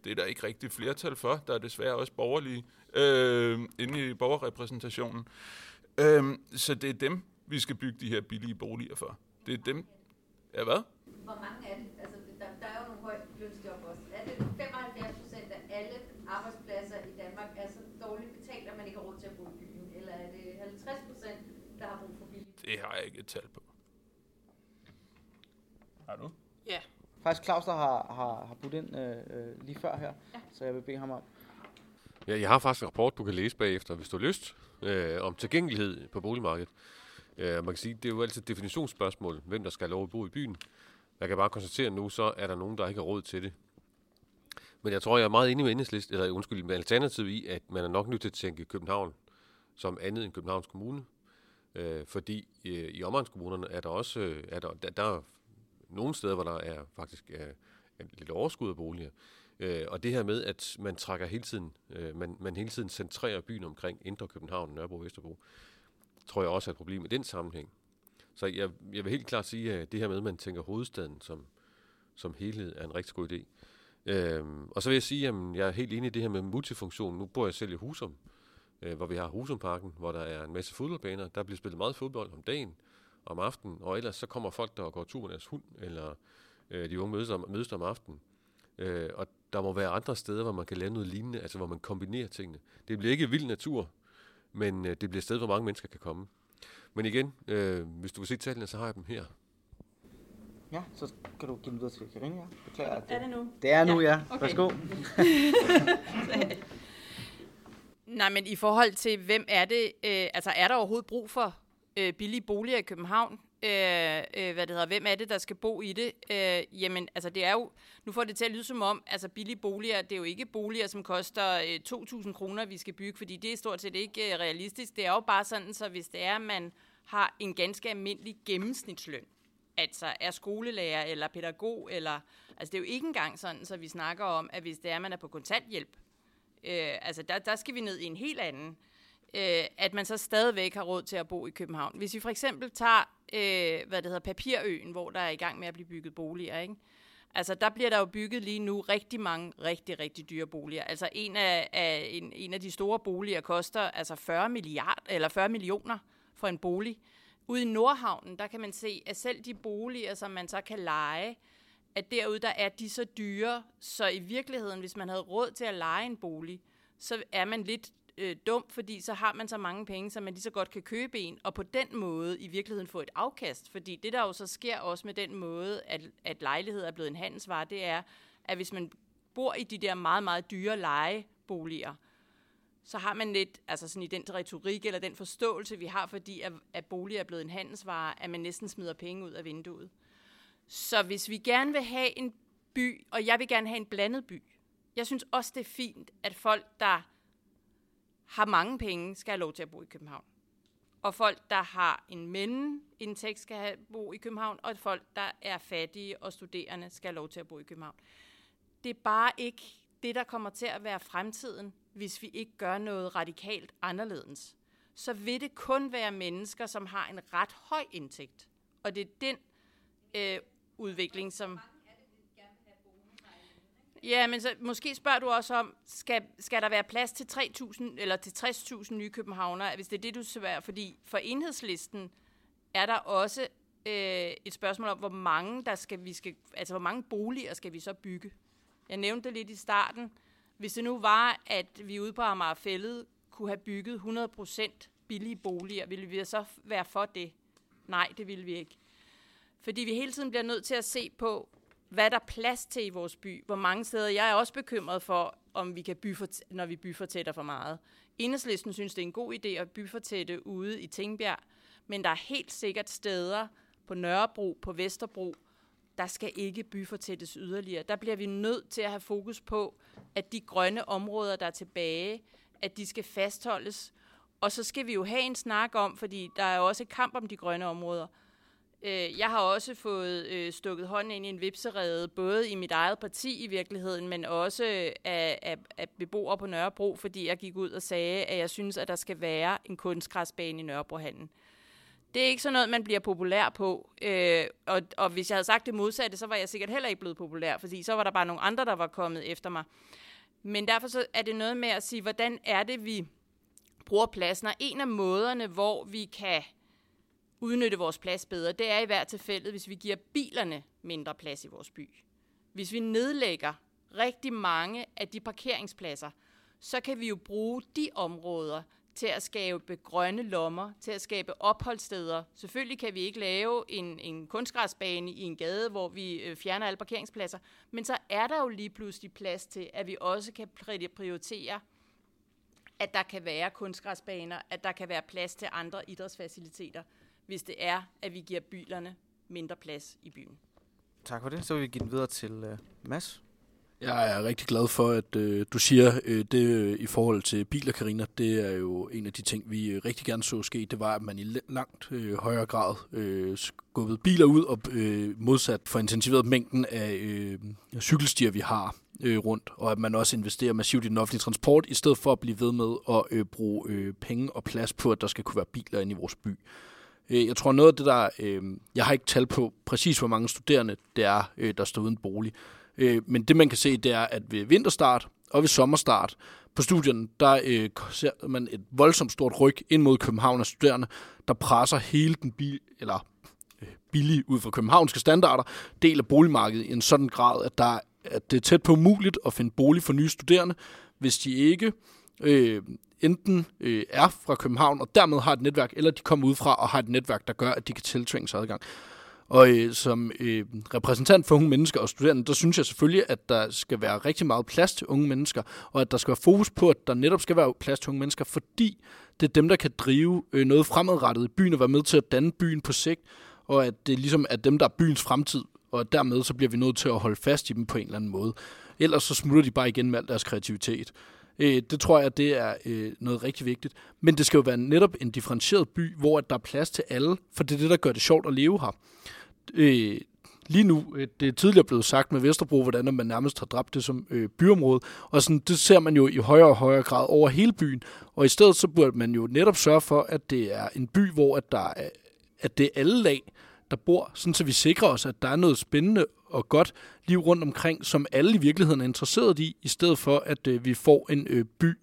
Det er der ikke rigtig flertal for. Der er desværre også borgerlige øh, inde i borgerrepræsentationen. Øh, så det er dem, vi skal bygge de her billige boliger for. Det er dem... Ja, hvad?
Hvor mange er det? Altså, der, der er jo nogle højt lønsjob også. Er det 75 procent af alle arbejdspladser i Danmark er så dårligt betalt, at man ikke har råd til at bo i byen? Eller er det 50 procent, der har brug for billige
Det har jeg ikke et tal på. Har du?
Ja.
Faktisk Claus, der har, har, har budt ind øh, øh, lige før her, ja. så jeg vil bede ham om.
Ja, jeg har faktisk en rapport, du kan læse bagefter, hvis du har lyst, øh, om tilgængelighed på boligmarkedet. Øh, man kan sige, det er jo altid et definitionsspørgsmål, hvem der skal have lov at bo i byen. Jeg kan bare konstatere nu, så er der nogen, der ikke har råd til det. Men jeg tror, jeg er meget enig med Enhedslist, eller undskyld, med Alternativ i, at man er nok nødt til at tænke København som andet end Københavns Kommune. Øh, fordi øh, i omegnskommunerne er der også øh, er der, der, der er nogle steder, hvor der er faktisk øh, er, er lidt overskud af boliger. Øh, og det her med, at man trækker hele tiden, øh, man, man hele tiden centrerer byen omkring Indre København, Nørrebro, Vesterbro, tror jeg også er et problem i den sammenhæng. Så jeg, jeg vil helt klart sige, at det her med, at man tænker hovedstaden som, som helhed, er en rigtig god idé. Øhm, og så vil jeg sige, at jeg er helt enig i det her med multifunktion. Nu bor jeg selv i Husum, øh, hvor vi har Husumparken, hvor der er en masse fodboldbaner. Der bliver spillet meget fodbold om dagen, om aftenen, og ellers så kommer folk, der går tur med deres hund, eller øh, de unge mødes om, mødes om aftenen. Øh, og der må være andre steder, hvor man kan lave noget lignende, altså hvor man kombinerer tingene. Det bliver ikke vild natur, men øh, det bliver et sted, hvor mange mennesker kan komme. Men igen, øh, hvis du vil se tallene, så har jeg dem her.
Ja, så kan du give dem videre til Karina. Ja. Beklager, at
Er det nu?
Det er nu, ja.
Ja,
ja.
okay.
Værsgo. <laughs>
Nej, men i forhold til, hvem er det, øh, altså er der overhovedet brug for øh, billige boliger i København? Øh, øh, hvad det hedder, hvem er det, der skal bo i det? Øh, jamen, altså det er jo, nu får det til at lyde som om, altså billige boliger, det er jo ikke boliger, som koster øh, 2.000 kroner, vi skal bygge, fordi det er stort set ikke øh, realistisk. Det er jo bare sådan, så hvis det er, at man har en ganske almindelig gennemsnitsløn, altså er skolelærer eller pædagog, eller, altså det er jo ikke engang sådan, så vi snakker om, at hvis det er, at man er på kontanthjælp, øh, altså der, der skal vi ned i en helt anden, øh, Øh, at man så stadigvæk har råd til at bo i København. Hvis vi for eksempel tager, øh, hvad det hedder, Papirøen, hvor der er i gang med at blive bygget boliger, ikke? Altså, der bliver der jo bygget lige nu rigtig mange rigtig, rigtig dyre boliger. Altså, en af, af, en, en af de store boliger koster altså 40, milliard, eller 40 millioner for en bolig. Ude i Nordhavnen, der kan man se, at selv de boliger, som man så kan lege, at derude, der er de så dyre, så i virkeligheden, hvis man havde råd til at lege en bolig, så er man lidt øh, dum, fordi så har man så mange penge, så man lige så godt kan købe en, og på den måde i virkeligheden få et afkast. Fordi det, der jo så sker også med den måde, at, at lejlighed er blevet en handelsvare, det er, at hvis man bor i de der meget, meget dyre lejeboliger, så har man lidt, altså sådan i den retorik eller den forståelse, vi har, fordi at, at bolig er blevet en handelsvare, at man næsten smider penge ud af vinduet. Så hvis vi gerne vil have en by, og jeg vil gerne have en blandet by, jeg synes også, det er fint, at folk, der har mange penge, skal have lov til at bo i København. Og folk, der har en mellemindtægt, skal have bo i København, og folk, der er fattige og studerende, skal have lov til at bo i København. Det er bare ikke det, der kommer til at være fremtiden, hvis vi ikke gør noget radikalt anderledes. Så vil det kun være mennesker, som har en ret høj indtægt. Og det er den øh, udvikling, som... Ja, men så måske spørger du også om, skal, skal der være plads til 3.000 eller til 60.000 nye københavnere, hvis det er det, du spørger. Fordi for enhedslisten er der også øh, et spørgsmål om, hvor mange, der skal, vi skal, altså, hvor mange boliger skal vi så bygge. Jeg nævnte det lidt i starten. Hvis det nu var, at vi ude på Amagerfællet kunne have bygget 100% billige boliger, ville vi så være for det? Nej, det ville vi ikke. Fordi vi hele tiden bliver nødt til at se på, hvad der er plads til i vores by. Hvor mange steder. Jeg er også bekymret for, om vi kan byfort, når vi byfortætter for meget. Enhedslisten synes, det er en god idé at byfortætte ude i Tingbjerg, men der er helt sikkert steder på Nørrebro, på Vesterbro, der skal ikke byfortættes yderligere. Der bliver vi nødt til at have fokus på, at de grønne områder, der er tilbage, at de skal fastholdes. Og så skal vi jo have en snak om, fordi der er jo også et kamp om de grønne områder. Øh, Jeg har også fået øh, stukket hånden ind i en vipserede, både i mit eget parti i virkeligheden, men også af, af, af beboere på Nørrebro, fordi jeg gik ud og sagde, at jeg synes, at der skal være en kunstgræsbane i Nørrebrohallen. Det er ikke sådan noget, man bliver populær på. Øh, og, og hvis jeg havde sagt det modsatte, så var jeg sikkert heller ikke blevet populær, fordi så var der bare nogle andre, der var kommet efter mig. Men derfor så er det noget med at sige, hvordan er det, vi bruger pladsen? Og en af måderne, hvor vi kan udnytte vores plads bedre, det er i hvert tilfælde, hvis vi giver bilerne mindre plads i vores by. Hvis vi nedlægger rigtig mange af de parkeringspladser, så kan vi jo bruge de områder til at skabe grønne lommer, til at skabe opholdssteder. Selvfølgelig kan vi ikke lave en, en kunstgræsbane i en gade, hvor vi øh, fjerner alle parkeringspladser, men så er der jo lige pludselig plads til, at vi også kan prioritere, at der kan være kunstgræsbaner, at der kan være plads til andre idrætsfaciliteter, hvis det er, at vi giver bilerne mindre plads i byen.
Tak for det. Så vil vi give den videre til uh, Mads.
Jeg er rigtig glad for, at øh, du siger øh, det øh, i forhold til biler, Karina. Det er jo en af de ting, vi øh, rigtig gerne så ske. Det var, at man i langt øh, højere grad øh, skubbede biler ud og øh, modsat for intensiveret mængden af øh, cykelstier, vi har øh, rundt. Og at man også investerer massivt i den offentlige transport, i stedet for at blive ved med at øh, bruge øh, penge og plads på, at der skal kunne være biler inde i vores by. Øh, jeg tror noget af det der, øh, jeg har ikke tal på præcis hvor mange studerende det er, øh, der står uden bolig. Øh, men det man kan se, det er, at ved vinterstart og ved sommerstart på studierne, der øh, ser man et voldsomt stort ryg ind mod København af studerende, der presser hele den bil, eller øh, billige ud fra københavnske standarder, del af boligmarkedet i en sådan grad, at, der, at det er tæt på umuligt at finde bolig for nye studerende, hvis de ikke øh, enten øh, er fra København og dermed har et netværk, eller de kommer ud fra og har et netværk, der gør, at de kan tiltvinge sig adgang. Og øh, som øh, repræsentant for unge mennesker og studerende, der synes jeg selvfølgelig, at der skal være rigtig meget plads til unge mennesker, og at der skal være fokus på, at der netop skal være plads til unge mennesker, fordi det er dem, der kan drive øh, noget fremadrettet i byen og være med til at danne byen på sigt, og at det ligesom er dem, der er byens fremtid, og dermed så bliver vi nødt til at holde fast i dem på en eller anden måde. Ellers så smutter de bare igen med al deres kreativitet. Øh, det tror jeg, det er øh, noget rigtig vigtigt. Men det skal jo være netop en differentieret by, hvor der er plads til alle, for det er det, der gør det sjovt at leve her. Øh, lige nu, øh, det er tidligere blevet sagt med Vesterbro, hvordan man nærmest har dræbt det som øh, byområde, og sådan, det ser man jo i højere og højere grad over hele byen, og i stedet så burde man jo netop sørge for, at det er en by, hvor at der er, at det er alle lag, der bor, sådan så vi sikrer os, at der er noget spændende og godt liv rundt omkring, som alle i virkeligheden er interesseret i, i stedet for, at øh, vi får en øh, by,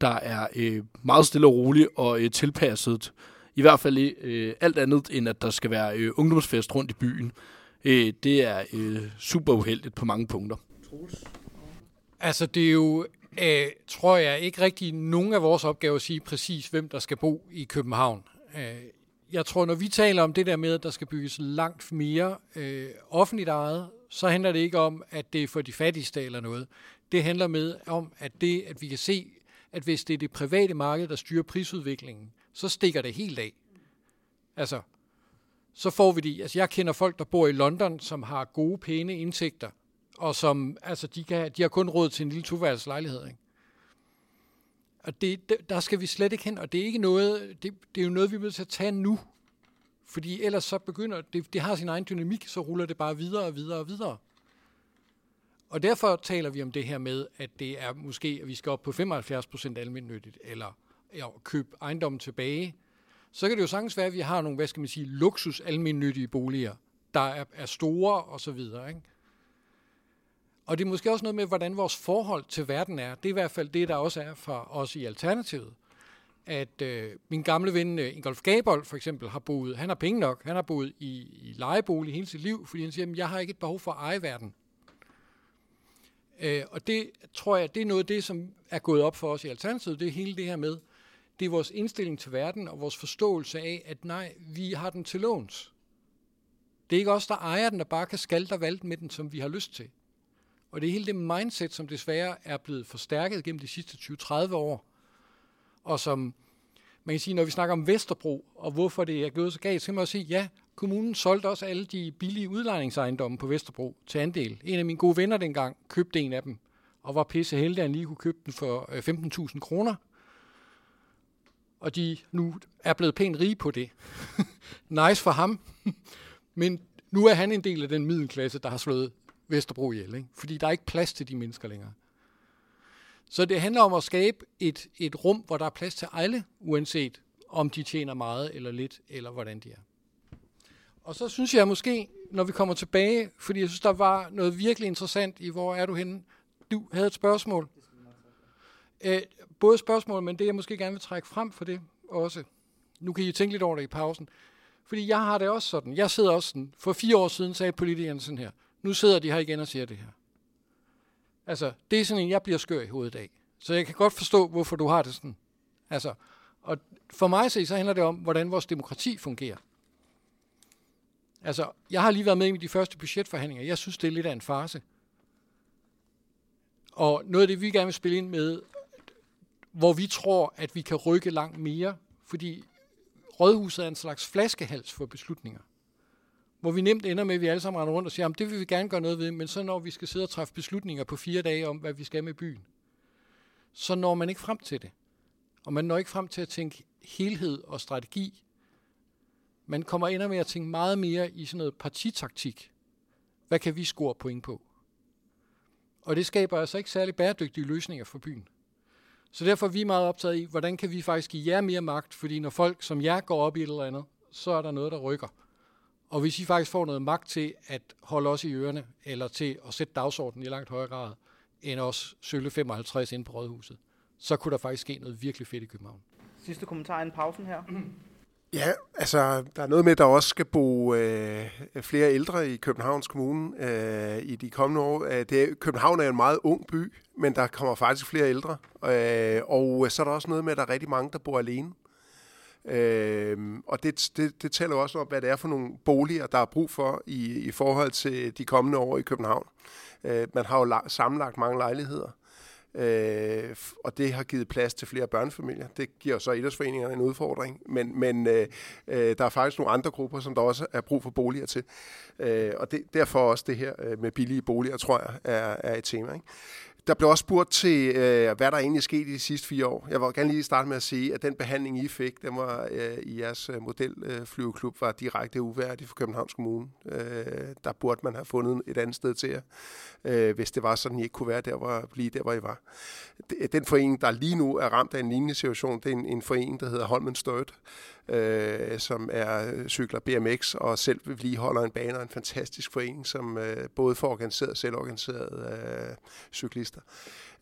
der er øh, meget stille og rolig og øh, tilpasset. I hvert fald øh, alt andet, end at der skal være øh, ungdomsfest rundt i byen. Øh, det er øh, super uheldigt på mange punkter.
Altså, det er jo, øh, tror jeg, ikke rigtig nogen af vores opgaver at sige præcis, hvem der skal bo i København. Øh, jeg tror, når vi taler om det der med, at der skal bygges langt mere øh, offentligt ejet, så handler det ikke om, at det er for de fattigste eller noget. Det handler med om, at det, at vi kan se, at hvis det er det private marked, der styrer prisudviklingen, så stikker det helt af. Altså, så får vi de, altså jeg kender folk, der bor i London, som har gode, pæne indtægter, og som, altså de, kan, de har kun råd til en lille toværelseslejlighed, ikke? Og det, der skal vi slet ikke hen, og det er ikke noget, det, det er jo noget, vi er nødt til at tage nu. Fordi ellers så begynder, det, det har sin egen dynamik, så ruller det bare videre og videre og videre. Og derfor taler vi om det her med, at det er måske, at vi skal op på 75% almindeligt, eller ja, købe ejendommen tilbage. Så kan det jo sagtens være, at vi har nogle, hvad skal man sige, luksus almindelige boliger, der er, er store og så videre. Ikke? Og det er måske også noget med, hvordan vores forhold til verden er. Det er i hvert fald det, der også er for os i Alternativet. At øh, min gamle ven øh, Ingolf Gabold for eksempel har boet, han har penge nok, han har boet i, i lejebolig hele sit liv, fordi han siger, at jeg har ikke et behov for at eje verden. Øh, og det tror jeg, det er noget af det, som er gået op for os i Alternativet, det er hele det her med, det er vores indstilling til verden og vores forståelse af, at nej, vi har den til låns. Det er ikke os, der ejer den, der bare kan skalte og valte med den, som vi har lyst til. Og det er hele det mindset, som desværre er blevet forstærket gennem de sidste 20-30 år, og som man kan sige, når vi snakker om Vesterbro, og hvorfor det er gået så galt, så kan man også sige, ja, kommunen solgte også alle de billige udlejningsejendomme på Vesterbro til andel. En af mine gode venner dengang købte en af dem, og var pisse heldig, at han lige kunne købe den for øh, 15.000 kroner. Og de nu er blevet pænt rige på det. <laughs> nice for ham. <laughs> Men nu er han en del af den middelklasse, der har slået Vesterbro ihjel, ikke? fordi der er ikke plads til de mennesker længere. Så det handler om at skabe et, et rum, hvor der er plads til alle, uanset om de tjener meget eller lidt, eller hvordan de er. Og så synes jeg måske, når vi kommer tilbage, fordi jeg synes, der var noget virkelig interessant i, hvor er du henne? Du havde et spørgsmål. Æh, både spørgsmål, men det jeg måske gerne vil trække frem for det også. Nu kan I tænke lidt over det i pausen. Fordi jeg har det også sådan. Jeg sidder også sådan. For fire år siden sagde politikerne sådan her. Nu sidder de her igen og siger det her. Altså, det er sådan en, jeg bliver skør i hovedet af. Så jeg kan godt forstå, hvorfor du har det sådan. Altså, og for mig at se, så handler det om, hvordan vores demokrati fungerer. Altså, jeg har lige været med i de første budgetforhandlinger. Jeg synes, det er lidt af en farse. Og noget af det, vi gerne vil spille ind med, hvor vi tror, at vi kan rykke langt mere, fordi rådhuset er en slags flaskehals for beslutninger hvor vi nemt ender med, at vi alle sammen render rundt og siger, at det vil vi gerne gøre noget ved, men så når vi skal sidde og træffe beslutninger på fire dage om, hvad vi skal med byen, så når man ikke frem til det. Og man når ikke frem til at tænke helhed og strategi. Man kommer ind med at tænke meget mere i sådan noget partitaktik. Hvad kan vi score point på? Og det skaber altså ikke særlig bæredygtige løsninger for byen. Så derfor er vi meget optaget i, hvordan kan vi faktisk give jer mere magt, fordi når folk som jer går op i et eller andet, så er der noget, der rykker. Og hvis I faktisk får noget magt til at holde os i ørerne, eller til at sætte dagsordenen i langt højere grad, end os sølle 55 ind på Rådhuset, så kunne der faktisk ske noget virkelig fedt i København.
Sidste kommentar inden pausen her. <clears throat>
Ja, altså der er noget med, at der også skal bo øh, flere ældre i Københavns Kommune øh, i de kommende år. Øh, det er, København er en meget ung by, men der kommer faktisk flere ældre. Øh, og så er der også noget med, at der er rigtig mange, der bor alene. Øh, Øhm, og det, det, det tæller også om, hvad det er for nogle boliger, der er brug for i, i forhold til de kommende år i København. Øh, man har jo la- sammenlagt mange lejligheder. Øh, og det har givet plads til flere børnefamilier. Det giver så idrætsforeningerne en udfordring, men, men øh, øh, der er faktisk nogle andre grupper, som der også er brug for boliger til. Øh, og det, derfor også det her øh, med billige boliger, tror jeg, er, er et tema. Ikke? Der blev også spurgt til, øh, hvad der egentlig er sket i de sidste fire år. Jeg vil gerne lige starte med at sige, at den behandling, I fik, den var øh, i jeres øh, modelflyveklub, øh, var direkte uværdig for Københavns Kommune. Øh, der burde man have fundet et andet sted til jer, øh, hvis det var sådan, I ikke kunne være der, hvor, lige der, hvor I var. Den forening, der lige nu er ramt af en lignende situation, det er en, en forening, der hedder Holmen Størt, øh, som er øh, cykler BMX og selv vedligeholder en bane og en fantastisk forening, som øh, både får organiseret og selvorganiserede øh, cyklister.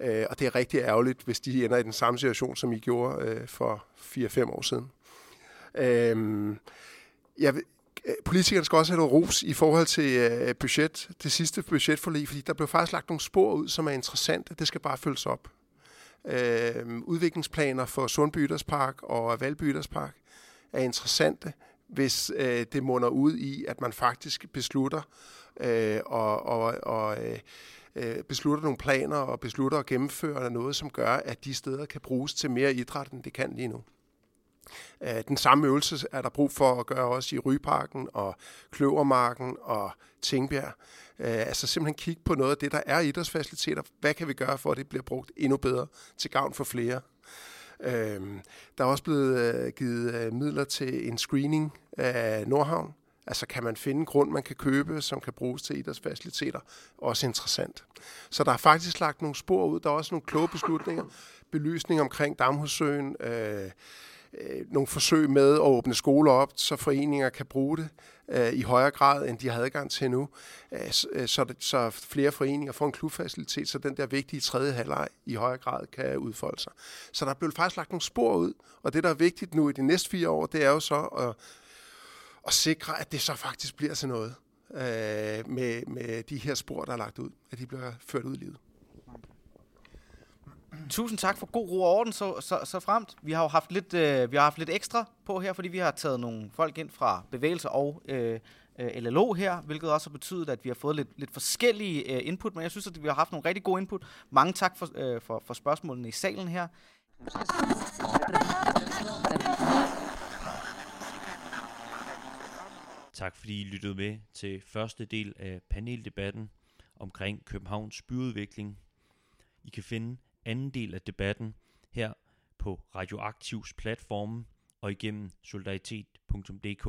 Øh, og det er rigtig ærgerligt, hvis de ender i den samme situation, som I gjorde øh, for 4-5 år siden. Øh, jeg vil, øh, politikerne skal også have noget ros i forhold til øh, budget, det sidste budgetforlig, fordi der blev faktisk lagt nogle spor ud, som er interessante. Det skal bare følges op. Øh, udviklingsplaner for Sundby Park og Valby Park, er interessante, hvis øh, det munder ud i, at man faktisk beslutter øh, og, og, og øh, øh beslutter nogle planer og beslutter at gennemføre noget, som gør, at de steder kan bruges til mere idræt, end det kan lige nu. Øh, den samme øvelse er der brug for at gøre også i Ryparken og Kløvermarken og Tingbjerg. Øh, altså simpelthen kigge på noget af det, der er idrætsfaciliteter. Hvad kan vi gøre for, at det bliver brugt endnu bedre til gavn for flere? Øhm, der er også blevet øh, givet øh, midler til en screening af Nordhavn. Altså kan man finde grund, man kan købe, som kan bruges til idrætsfaciliteter. Også interessant. Så der er faktisk lagt nogle spor ud. Der er også nogle kloge beslutninger. Belysning omkring Damhussøen. Øh, Øh, nogle forsøg med at åbne skoler op, så foreninger kan bruge det øh, i højere grad, end de har adgang til nu, øh, øh, så, det, så flere foreninger får en klubfacilitet, så den der vigtige tredje halvleg i højere grad kan udfolde sig. Så der er blevet faktisk lagt nogle spor ud, og det, der er vigtigt nu i de næste fire år, det er jo så at, at sikre, at det så faktisk bliver til noget øh, med, med de her spor, der er lagt ud, at de bliver ført ud i livet.
Tusind tak for god ro og orden så, så, så fremt. Vi har jo haft lidt, øh, vi har haft lidt ekstra på her, fordi vi har taget nogle folk ind fra bevægelser og øh, øh LLO her, hvilket også har betydet, at vi har fået lidt, lidt forskellige øh, input, men jeg synes, at vi har haft nogle rigtig gode input. Mange tak for, øh, for, for spørgsmålene i salen her.
Tak fordi I lyttede med til første del af paneldebatten omkring Københavns byudvikling. I kan finde anden del af debatten her på Radioaktivs platforme og igennem solidaritet.dk.